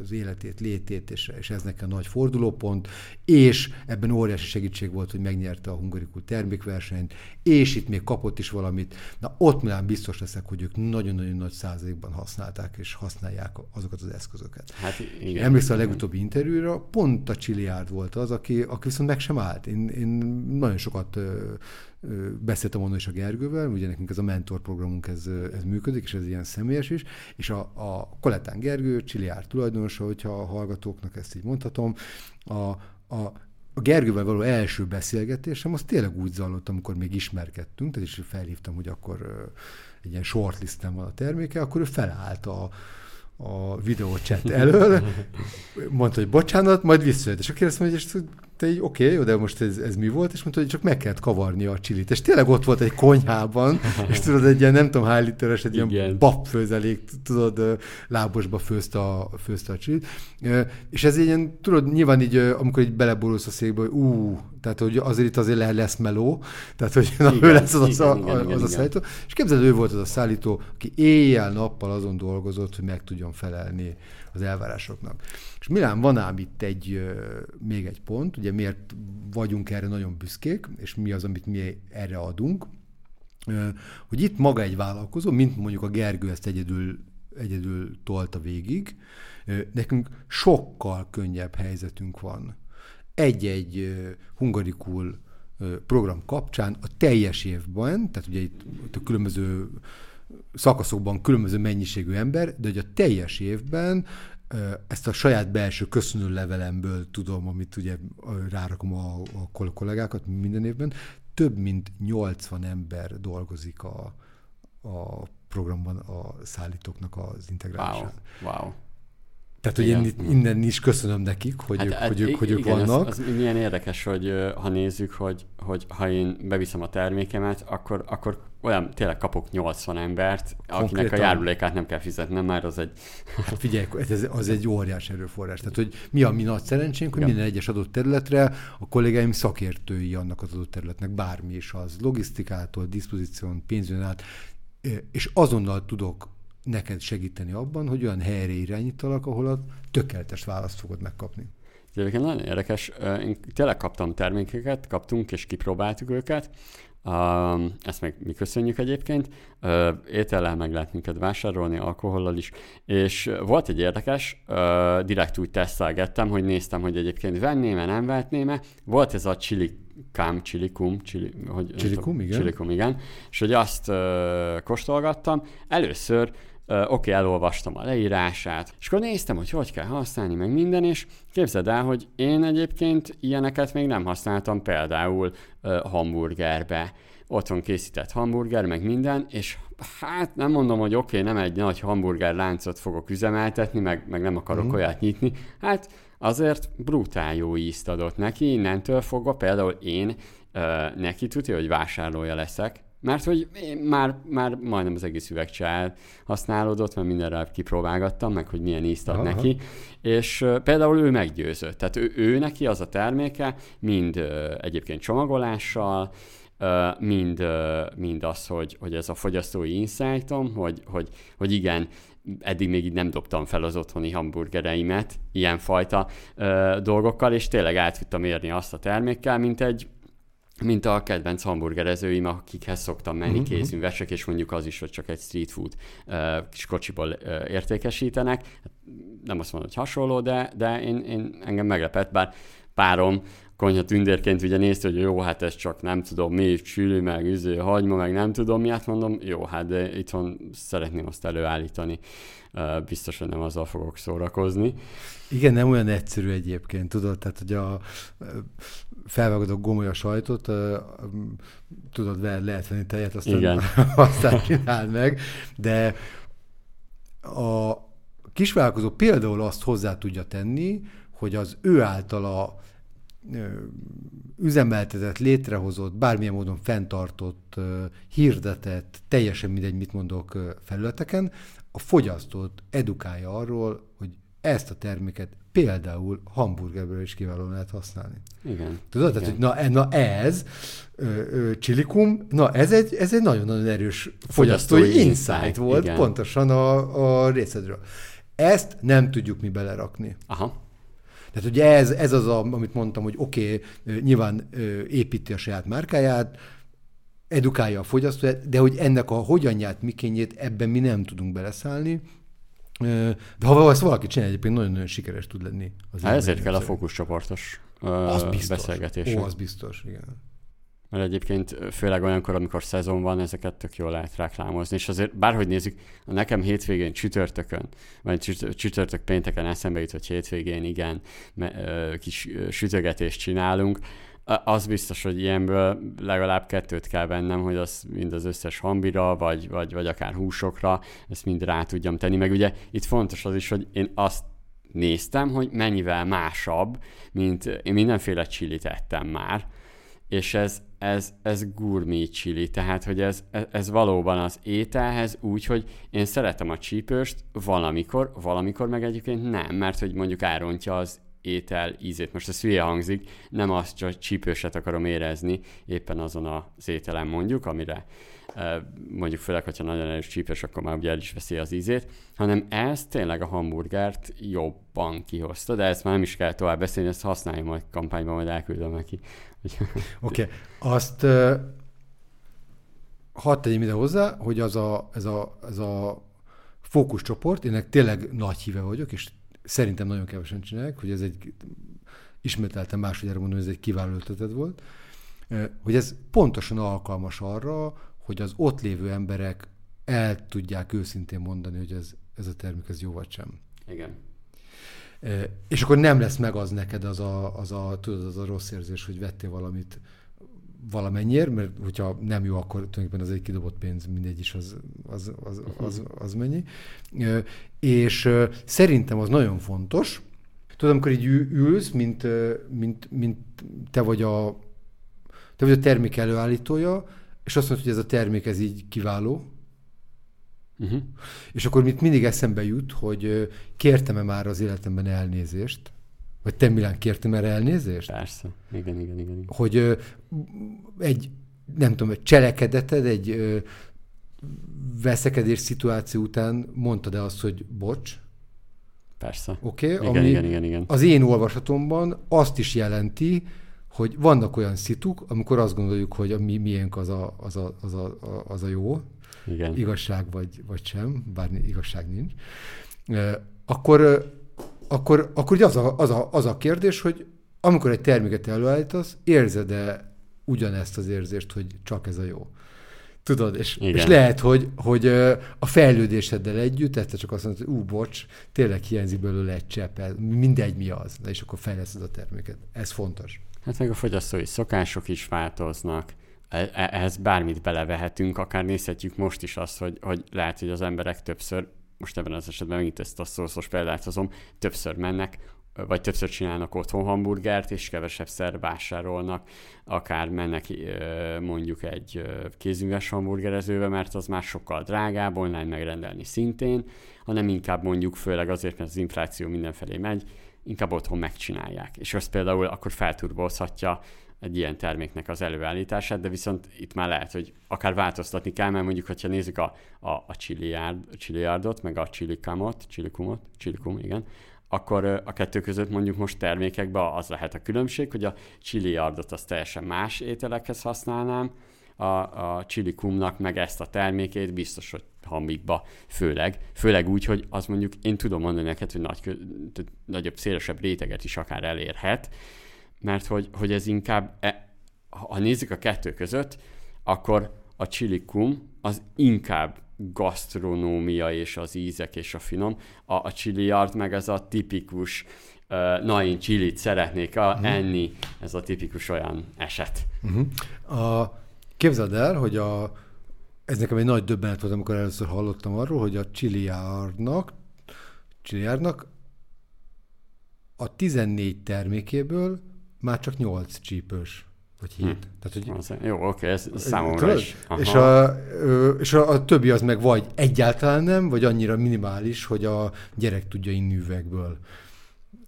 az életét, létét, és, és ez nekem nagy fordulópont, és ebben óriási segítség volt, hogy megnyerte a hungarikul termékversenyt, és itt még kapott is valamit. Na ott már biztos leszek, hogy ők nagyon-nagyon nagy százalékban használták, és használják azokat az eszközöket. Hát, igen. Emlékszel a legutóbbi interjúra, pont a Csiliárd volt az, aki, aki viszont meg sem állt. Én, én nagyon sokat beszéltem onnan is a Gergővel, ugye nekünk ez a mentor programunk ez, ez működik, és ez ilyen személyes is, és a, a Koletán Gergő, Csiliár tulajdonosa, hogyha a hallgatóknak ezt így mondhatom, a, a, a Gergővel való első beszélgetésem, az tényleg úgy zajlott, amikor még ismerkedtünk, tehát is felhívtam, hogy akkor egy ilyen shortlistem van a terméke, akkor ő felállt a, a videóchat elől, mondta, hogy bocsánat, majd visszajött. És akkor mondja, hogy te így oké, okay, de most ez, ez mi volt? És mondta, hogy csak meg kellett kavarni a csilit. És tényleg ott volt egy konyhában, és tudod, egy ilyen nem tudom hány literes, egy Igen. ilyen babfőzelék, tudod, lábosba főzte a, főzte a csilit. És ez ilyen, tudod, nyilván így, amikor így beleborulsz a székbe, hogy ú, tehát hogy azért itt azért lesz meló, tehát hogy na, igen, ő lesz az, igen, a, igen, az igen, a szállító. Igen. És képzeld, ő volt az a szállító, aki éjjel-nappal azon dolgozott, hogy meg tudjon felelni az elvárásoknak. És Milán van ám itt egy, még egy pont, ugye miért vagyunk erre nagyon büszkék, és mi az, amit mi erre adunk, hogy itt maga egy vállalkozó, mint mondjuk a Gergő ezt egyedül, egyedül tolta végig, nekünk sokkal könnyebb helyzetünk van. Egy-egy hungarikul program kapcsán a teljes évben, tehát ugye itt, a különböző szakaszokban különböző mennyiségű ember, de hogy a teljes évben ezt a saját belső köszönő levelemből tudom, amit ugye rárakom a, a kollégákat minden évben, több mint 80 ember dolgozik a, a programban a szállítóknak az integrálásán. Wow, wow. Tehát, hogy én innen is köszönöm nekik, hogy hát, ők, hát, hogy ők, hogy ők igen, vannak. Az, az milyen érdekes, hogy ha nézzük, hogy, hogy ha én beviszem a termékemet, akkor, akkor olyan tényleg kapok 80 embert, Konkrétan. akinek a járulékát nem kell fizetnem, már az egy... Hát figyelj, ez, az egy óriás erőforrás. Tehát, hogy mi a mi nagy szerencsénk, hogy ja. minden egyes adott területre a kollégáim szakértői annak az adott területnek, bármi is az, logisztikától, diszpozíción, pénzön át, és azonnal tudok neked segíteni abban, hogy olyan helyre irányítalak, ahol a tökéletes választ fogod megkapni. Egyébként nagyon érdekes, én tényleg kaptam termékeket, kaptunk és kipróbáltuk őket, Uh, ezt meg mi köszönjük egyébként. Uh, étellel meg lehet minket vásárolni, alkohollal is. És volt egy érdekes, uh, direkt úgy tesztelgettem, hogy néztem, hogy egyébként venném-e, nem vehetném-e. Volt ez a chili Kám, csilikum, csili, hogy, csilikum, igen. Csilikum, igen. És hogy azt uh, kóstolgattam. Először Oké, okay, elolvastam a leírását, és akkor néztem, hogy hogy kell használni, meg minden, és képzeld el, hogy én egyébként ilyeneket még nem használtam például uh, hamburgerbe. Otthon készített hamburger, meg minden, és hát nem mondom, hogy oké, okay, nem egy nagy hamburger láncot fogok üzemeltetni, meg, meg nem akarok mm. olyat nyitni, hát azért brutál jó ízt adott neki, innentől fogva például én uh, neki tudja, hogy vásárlója leszek, mert hogy én már, már majdnem az egész üvegcsál használódott, mert mindenre kipróbálgattam, meg hogy milyen ízt ad Aha. neki, és uh, például ő meggyőzött. Tehát ő, ő neki az a terméke, mind uh, egyébként csomagolással, uh, mind, uh, mind az, hogy, hogy ez a fogyasztói insightom, hogy, hogy, hogy igen, eddig még így nem dobtam fel az otthoni hamburgereimet ilyenfajta uh, dolgokkal, és tényleg át tudtam érni azt a termékkel, mint egy mint a kedvenc hamburgerezőim, akikhez szoktam menni uh-huh. kézművesek, és mondjuk az is, hogy csak egy street food uh, kis kocsiból uh, értékesítenek. Nem azt mondom, hogy hasonló, de, de én, én engem meglepett, bár párom konyha tündérként ugye nézte, hogy jó, hát ez csak nem tudom mi, csüli, meg üző, hagyma, meg nem tudom mi, hát mondom, jó, hát de itthon szeretném azt előállítani. Biztos, hogy nem azzal fogok szórakozni. Igen, nem olyan egyszerű egyébként, tudod, tehát hogy a felvágod a gomolya sajtot, tudod, lehet venni tejet, aztán, Igen. aztán csináld meg, de a kisvállalkozó például azt hozzá tudja tenni, hogy az ő általa üzemeltetett, létrehozott, bármilyen módon fenntartott, hirdetett, teljesen mindegy, mit mondok felületeken, a fogyasztót edukálja arról, hogy ezt a terméket például hamburgerből is kiválóan lehet használni. Igen. Tudod, Igen. tehát, hogy na, e- na ez, ö, ö, csilikum, na ez egy, ez egy nagyon-nagyon erős fogyasztói, Fogyasztói insight insight, volt igen. pontosan a, a részedről. Ezt nem tudjuk mi belerakni. Aha. Tehát ugye ez, ez az, a, amit mondtam, hogy oké, okay, nyilván építi a saját márkáját, edukálja a fogyasztóját, de hogy ennek a hogyanját, mikényét ebben mi nem tudunk beleszállni. De ha ezt valaki csinál, egyébként nagyon-nagyon sikeres tud lenni. Az Hát ezért kell a rendszer. fókuszcsoportos ö, Az biztos. beszélgetés. Ó, az biztos, igen. Mert egyébként főleg olyankor, amikor szezon van, ezeket tök jól lehet reklámozni. És azért bárhogy nézzük, nekem hétvégén csütörtökön, vagy csüt- csütörtök pénteken eszembe jut, hogy hétvégén igen, kis sütögetést csinálunk, A- az biztos, hogy ilyenből legalább kettőt kell vennem, hogy az mind az összes hambira, vagy, vagy, vagy akár húsokra, ezt mind rá tudjam tenni. Meg ugye itt fontos az is, hogy én azt néztem, hogy mennyivel másabb, mint én mindenféle csilit ettem már, és ez, ez, ez gurmé chili, tehát hogy ez, ez, valóban az ételhez úgy, hogy én szeretem a csípőst valamikor, valamikor meg egyébként nem, mert hogy mondjuk elrontja az étel ízét. Most ez hülye hangzik, nem azt csak csípőset akarom érezni éppen azon az ételen mondjuk, amire mondjuk főleg, hogyha nagyon erős csípős, akkor már ugye el is veszi az ízét, hanem ez tényleg a hamburgert jobban kihozta, de ezt már nem is kell tovább beszélni, ezt használja majd kampányban, majd elküldöm neki. Oké, okay. azt uh, hadd tegyem ide hozzá, hogy az a, ez, a, ez a fókuszcsoport, ennek tényleg nagy híve vagyok, és szerintem nagyon kevesen csinálják, hogy ez egy, ismételtem másodjára mondom, hogy ez egy kiváló ötleted volt, hogy ez pontosan alkalmas arra, hogy az ott lévő emberek el tudják őszintén mondani, hogy ez, ez a termék ez jó vagy sem. Igen. És akkor nem lesz meg az neked az a, az a, tudod, az a rossz érzés, hogy vettél valamit valamennyiért, mert hogyha nem jó, akkor tulajdonképpen az egy kidobott pénz, mindegy is, az, az, az, az, az mennyi. És szerintem az nagyon fontos. Tudod, amikor így ül- ülsz, mint, mint, mint te vagy a te vagy a termék előállítója, és azt mondod, hogy ez a termék ez így kiváló, Uh-huh. és akkor mit mindig eszembe jut, hogy kértem-e már az életemben elnézést, vagy te Milán kértem erre elnézést? Persze. Igen, igen, igen. igen. Hogy ö, egy, nem tudom, egy cselekedeted, egy ö, veszekedés szituáció után mondtad-e azt, hogy bocs, Persze. oké? Igen, ami igen, igen, igen. az én olvasatomban azt is jelenti, hogy vannak olyan szituk, amikor azt gondoljuk, hogy a mi miénk az a, az a, az a, az a jó, Igen. igazság vagy, vagy sem, bár igazság nincs, akkor, akkor, akkor az, a, az, a, az a kérdés, hogy amikor egy terméket előállítasz, érzed-e ugyanezt az érzést, hogy csak ez a jó? Tudod, és, Igen. és lehet, hogy, hogy a fejlődéseddel együtt, ezt csak azt mondod, hogy ú, bocs, tényleg hiányzik belőle egy csepp, mindegy mi az, és akkor fejleszted a terméket. Ez fontos. Hát meg a fogyasztói szokások is változnak. E- e- Ehhez bármit belevehetünk, akár nézhetjük most is azt, hogy, hogy lehet, hogy az emberek többször, most ebben az esetben megint ezt a szószos példát hozom, többször mennek, vagy többször csinálnak otthon hamburgert, és kevesebbszer vásárolnak, akár mennek mondjuk egy kézműves hamburgerezőbe, mert az már sokkal drágább, online megrendelni szintén, hanem inkább mondjuk főleg azért, mert az infláció mindenfelé megy, inkább otthon megcsinálják. És az például akkor felturbozhatja egy ilyen terméknek az előállítását, de viszont itt már lehet, hogy akár változtatni kell, mert mondjuk, hogyha nézzük a, a, a chiliárd, chiliárdot, meg a chilikamot, chilikumot, chilikum, igen, akkor a kettő között mondjuk most termékekben az lehet a különbség, hogy a chiliárdot az teljesen más ételekhez használnám, a, a chilikumnak meg ezt a termékét biztos, hogy hambikba főleg. Főleg úgy, hogy az mondjuk én tudom mondani neked, hogy nagy, nagyobb, szélesebb réteget is akár elérhet, mert hogy, hogy ez inkább, e, ha nézzük a kettő között, akkor a chilikum az inkább gasztronómia és az ízek és a finom, a, a chiliard meg ez a tipikus, na én chilit szeretnék a, enni, ez a tipikus olyan eset. Uh-huh. A, képzeld el, hogy a, ez nekem egy nagy döbbenet volt, amikor először hallottam arról, hogy a Chiliárnak, Chiliárnak a 14 termékéből már csak 8 csípős, vagy 7. Hm. Tehát, hogy jó, oké, ez számomra Tudod? is. Aha. És, a, és a, a többi az meg vagy egyáltalán nem, vagy annyira minimális, hogy a gyerek tudja inni üvegből.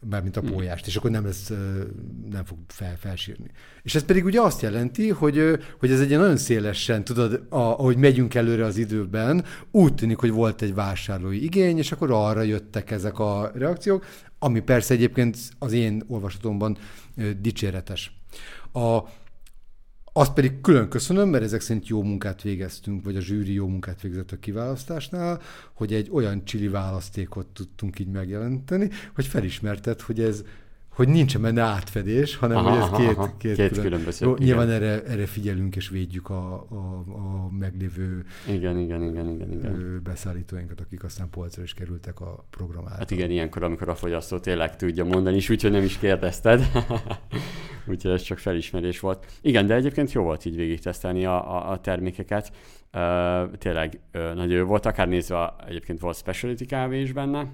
mármint a pólyást, és akkor nem lesz, nem fog fel, felsírni. És ez pedig ugye azt jelenti, hogy, hogy ez egy nagyon szélesen, tudod, a, ahogy megyünk előre az időben, úgy tűnik, hogy volt egy vásárlói igény, és akkor arra jöttek ezek a reakciók, ami persze egyébként az én olvasatomban dicséretes. A, azt pedig külön köszönöm, mert ezek szerint jó munkát végeztünk, vagy a zsűri jó munkát végzett a kiválasztásnál, hogy egy olyan csili választékot tudtunk így megjelenteni, hogy felismerted, hogy ez hogy nincs benne átfedés, hanem aha, hogy ez két, aha, két, két külön, különböző. Jó, nyilván erre, erre figyelünk és védjük a, a, a meglévő igen, igen, igen, igen, igen. beszállítóinkat, akik aztán polcra is kerültek a program által. Hát igen, ilyenkor, amikor a fogyasztó tényleg tudja mondani, és úgyhogy nem is kérdezted. úgyhogy ez csak felismerés volt. Igen, de egyébként jó volt így végig tesztelni a, a, a termékeket. Uh, tényleg uh, nagyon jó volt, akár nézve egyébként volt specialty kávé is benne,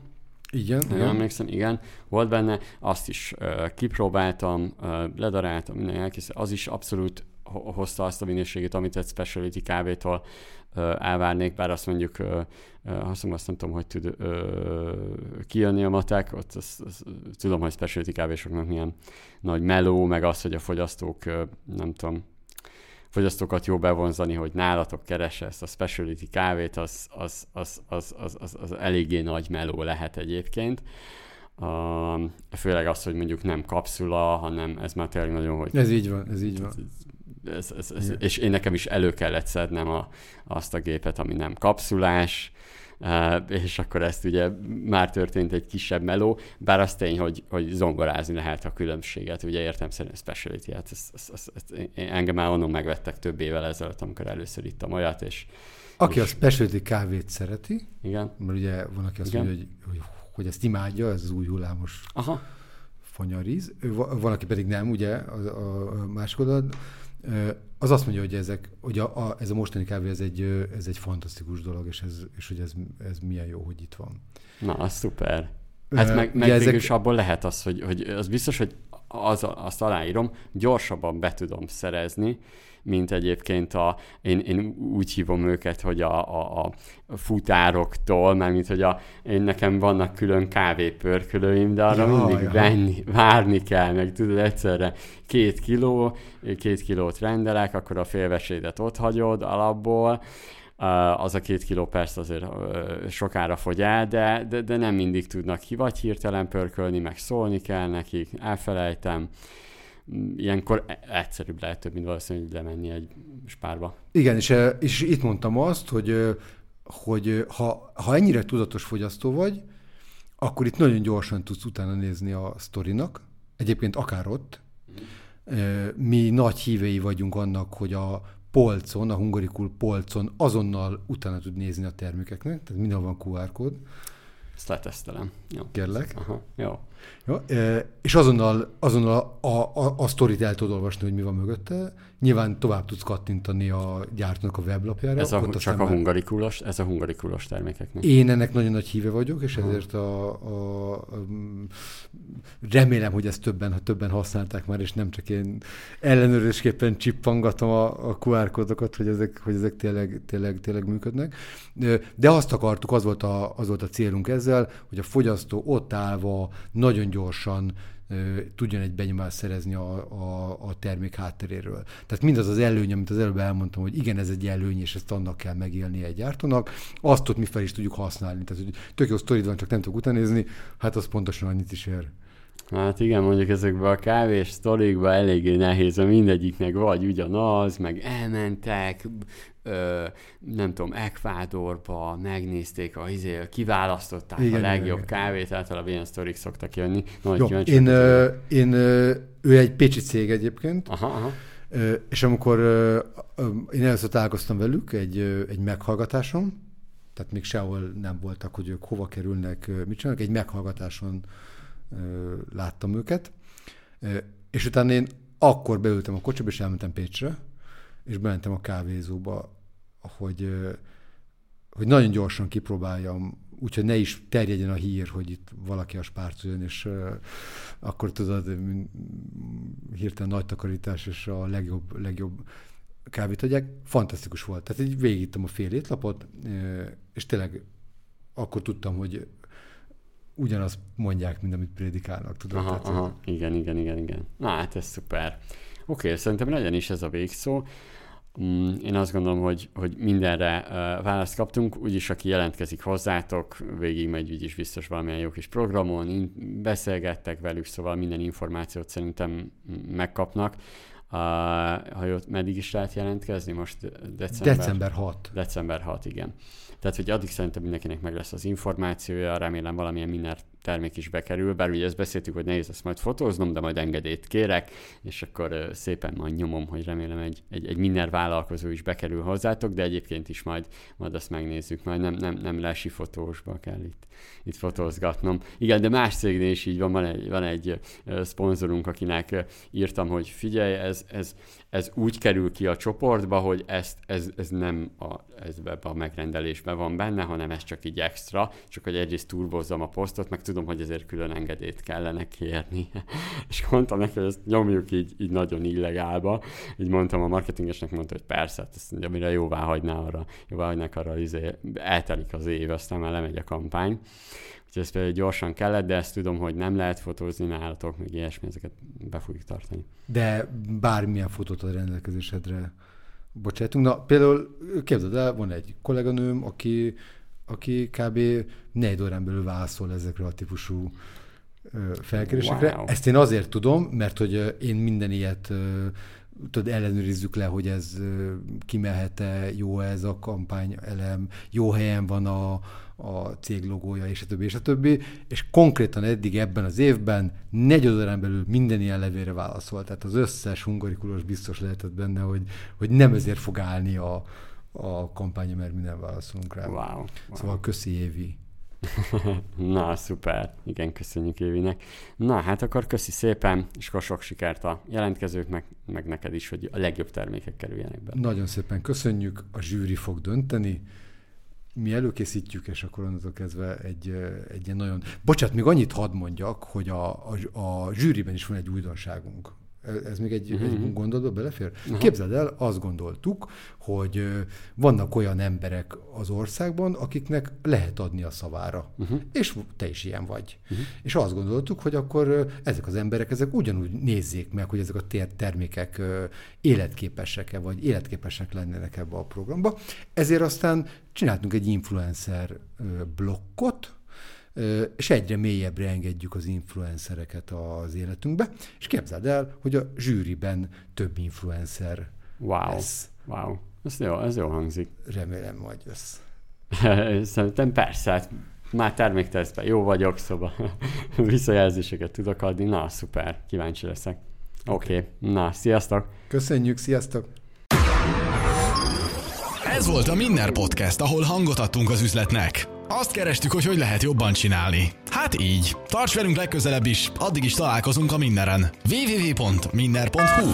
igen. Nem igen. emlékszem, igen, volt benne, azt is uh, kipróbáltam, uh, ledaráltam, minden elkészült, az is abszolút hozta azt a minőségét, amit egy specialty kávétól uh, elvárnék, bár azt mondjuk, uh, uh, azt, azt nem tudom, hogy tud uh, kijönni a matek, ott az, az, tudom, hogy specialty kávésoknak milyen nagy meló, meg az, hogy a fogyasztók, uh, nem tudom, fogyasztókat jó bevonzani, hogy nálatok keresse ezt a specialty kávét, az, az, az, az, az, az, az eléggé nagy meló lehet egyébként. Uh, főleg az, hogy mondjuk nem kapszula, hanem ez már tényleg nagyon, hogy... Ez így van, ez így van. Ez, ez, ez, és én nekem is elő kellett szednem a, azt a gépet, ami nem kapszulás, és akkor ezt ugye már történt egy kisebb meló, bár az tény, hogy, hogy zongorázni lehet a különbséget, ugye értem szerint speciality, hát ezt, ezt, ezt, ezt, engem már onnan megvettek több évvel ezelőtt, amikor először ittam olyat, és... Aki és... a specialty kávét szereti, igen. mert ugye van, aki azt igen. mondja, hogy, hogy, hogy ezt imádja, ez az új hullámos Aha. fanyaríz, van, aki pedig nem, ugye, a, a, a másik oldal, az azt mondja, hogy, ezek, hogy a, a, ez a mostani kávé ez egy, ez egy fantasztikus dolog, és, ez, és hogy ez, ez milyen jó, hogy itt van. Na, az szuper. Hát meg, meg ezek... is abból lehet az, hogy, hogy az biztos, hogy az, azt aláírom, gyorsabban be tudom szerezni, mint egyébként a, én, én úgy hívom őket, hogy a, a, a futároktól, mert mint hogy a, én nekem vannak külön kávépörkölőim, de arra ja, mindig ja. Venni, várni kell, meg tudod egyszerre két kiló, két kilót rendelek, akkor a félvesédet ott hagyod alapból, az a két kiló persze azért sokára fogy el, de, de, de nem mindig tudnak ki, vagy hirtelen pörkölni, meg szólni kell nekik, elfelejtem, ilyenkor e- egyszerűbb lehet több, mint valószínűleg lemenni egy spárba. Igen, és, és itt mondtam azt, hogy, hogy ha, ha ennyire tudatos fogyasztó vagy, akkor itt nagyon gyorsan tudsz utána nézni a sztorinak, egyébként akár ott. Mi nagy hívei vagyunk annak, hogy a polcon, a hungarikul polcon azonnal utána tud nézni a termékeknek, tehát minden van QR kód. Ezt letesztelem. Jó. Kérlek. Aha, jó. Jó. És azonnal, azonnal a, a, a sztorit el tudod olvasni, hogy mi van mögötte. Nyilván tovább tudsz kattintani a gyártónak a weblapjára. Ez a, csak a hungarikulos, ez a hungarikulos termékeknek. Én ennek nagyon nagy híve vagyok, és ezért a, a, a, remélem, hogy ezt többen, ha többen használták már, és nem csak én ellenőrzésképpen csippangatom a, a QR kódokat, hogy ezek, hogy ezek tényleg, tényleg, tényleg működnek. De azt akartuk, az volt, a, az volt a célunk ezzel, hogy a fogyasztó ott állva nagyon gyorsan tudjon egy benyomást szerezni a, a, a termék hátteréről. Tehát mindaz az előny, amit az előbb elmondtam, hogy igen, ez egy előny, és ezt annak kell megélni egy gyártónak, azt ott mi fel is tudjuk használni. Tehát, hogy tök jó sztorid van, csak nem tudok utánézni, hát az pontosan annyit is ér. Hát igen, mondjuk ezekben a kávés sztorikban eléggé nehéz, a mindegyiknek vagy ugyanaz, meg elmentek, ö, nem tudom, Ekvádorba megnézték, a, izé, kiválasztották igen, a legjobb igen. kávét, általában ilyen sztorik szoktak jönni. Nagy Jó, én, ö, én ö, ő egy pécsi cég egyébként, aha, aha. Ö, és amikor ö, ö, én először találkoztam velük egy, ö, egy meghallgatáson, tehát még sehol nem voltak, hogy ők hova kerülnek, mit csinálnak, egy meghallgatáson láttam őket, és utána én akkor beültem a kocsiba, és elmentem Pécsre, és bementem a kávézóba, hogy, hogy nagyon gyorsan kipróbáljam, úgyhogy ne is terjedjen a hír, hogy itt valaki a spárcon, és akkor tudod, hirtelen nagy takarítás, és a legjobb, legjobb kávét adják. Fantasztikus volt. Tehát így végigittem a fél étlapot, és tényleg akkor tudtam, hogy ugyanazt mondják, mint amit prédikálnak, tudod? Aha, Tehát, aha, igen, igen, igen, igen. Na hát ez szuper. Oké, okay, szerintem legyen is ez a végszó. Mm, én azt gondolom, hogy, hogy mindenre uh, választ kaptunk, úgyis aki jelentkezik hozzátok, végig megy úgyis biztos valamilyen jó kis programon, in- beszélgettek velük, szóval minden információt szerintem megkapnak. Uh, ha jött, meddig is lehet jelentkezni? Most december? December 6. December 6, igen. Tehát, hogy addig szerintem mindenkinek meg lesz az információja, remélem valamilyen minden termék is bekerül, bár ugye ezt beszéltük, hogy nehéz ezt majd fotóznom, de majd engedélyt kérek, és akkor szépen majd nyomom, hogy remélem egy, egy, egy minden vállalkozó is bekerül hozzátok, de egyébként is majd, majd azt megnézzük, majd nem, nem, nem lesi fotósba kell itt, itt fotózgatnom. Igen, de más cégnél is így van, van egy, van egy szponzorunk, akinek írtam, hogy figyelj, ez, ez, ez úgy kerül ki a csoportba, hogy ezt, ez, ez nem a, ez a megrendelésben van benne, hanem ez csak így extra, csak hogy egyrészt turbozzam a posztot, meg tudom, hogy ezért külön engedélyt kellene kérni. és mondtam neki, hogy ezt nyomjuk így, így nagyon illegálba. Így mondtam a marketingesnek, mondta, hogy persze, hát ezt mondja, amire jóvá hagyná arra, jóvá hagynák arra, izé, eltelik az év, aztán már lemegy a kampány. Úgyhogy ez például gyorsan kellett, de ezt tudom, hogy nem lehet fotózni nálatok, meg ilyesmi, ezeket be fogjuk tartani. De bármilyen fotót a rendelkezésedre bocsátunk. Na, például képzeld el, van egy kolléganőm, aki, aki kb. négy órán belül válaszol ezekre a típusú felkérésekre. Wow. Ezt én azért tudom, mert hogy én minden ilyet tudod, ellenőrizzük le, hogy ez kimehet-e, jó ez a kampány elem, jó helyen van a, a cég logója, és a többi, és a többi, és konkrétan eddig ebben az évben négy órán belül minden ilyen levélre válaszolt. Tehát az összes hungarikulós biztos lehetett benne, hogy, hogy nem ezért fog állni a, a kampánya, mert minden válaszolunk rá. Wow. wow. Szóval köszi Évi. Na, szuper. Igen, köszönjük Évinek. Na, hát akkor köszi szépen, és akkor sok sikert a jelentkezőknek, meg neked is, hogy a legjobb termékek kerüljenek be. Nagyon szépen köszönjük, a zsűri fog dönteni, mi előkészítjük, és akkor onnantól kezdve egy, egy nagyon... Bocsát, még annyit hadd mondjak, hogy a, a, a zsűriben is van egy újdonságunk. Ez még egy, uh-huh. egy gondolatba belefér? Uh-huh. Képzeld el, azt gondoltuk, hogy vannak olyan emberek az országban, akiknek lehet adni a szavára. Uh-huh. És te is ilyen vagy. Uh-huh. És azt gondoltuk, hogy akkor ezek az emberek, ezek ugyanúgy nézzék meg, hogy ezek a termékek életképesek-e, vagy életképesek lennének ebbe a programba. Ezért aztán csináltunk egy influencer blokkot, és egyre mélyebbre engedjük az influencereket az életünkbe, és képzeld el, hogy a zsűriben több influencer wow. lesz. Wow, ez jó, ez jó hangzik. Remélem majd jössz. Szerintem persze, hát már terméktesztben jó vagyok, szóval visszajelzéseket tudok adni. Na, szuper, kíváncsi leszek. Oké, okay. na, sziasztok! Köszönjük, sziasztok! Ez volt a Minner Podcast, ahol hangot adtunk az üzletnek. Azt kerestük, hogy hogy lehet jobban csinálni. Hát így. Tarts velünk legközelebb is, addig is találkozunk a Minneren. www.minner.hu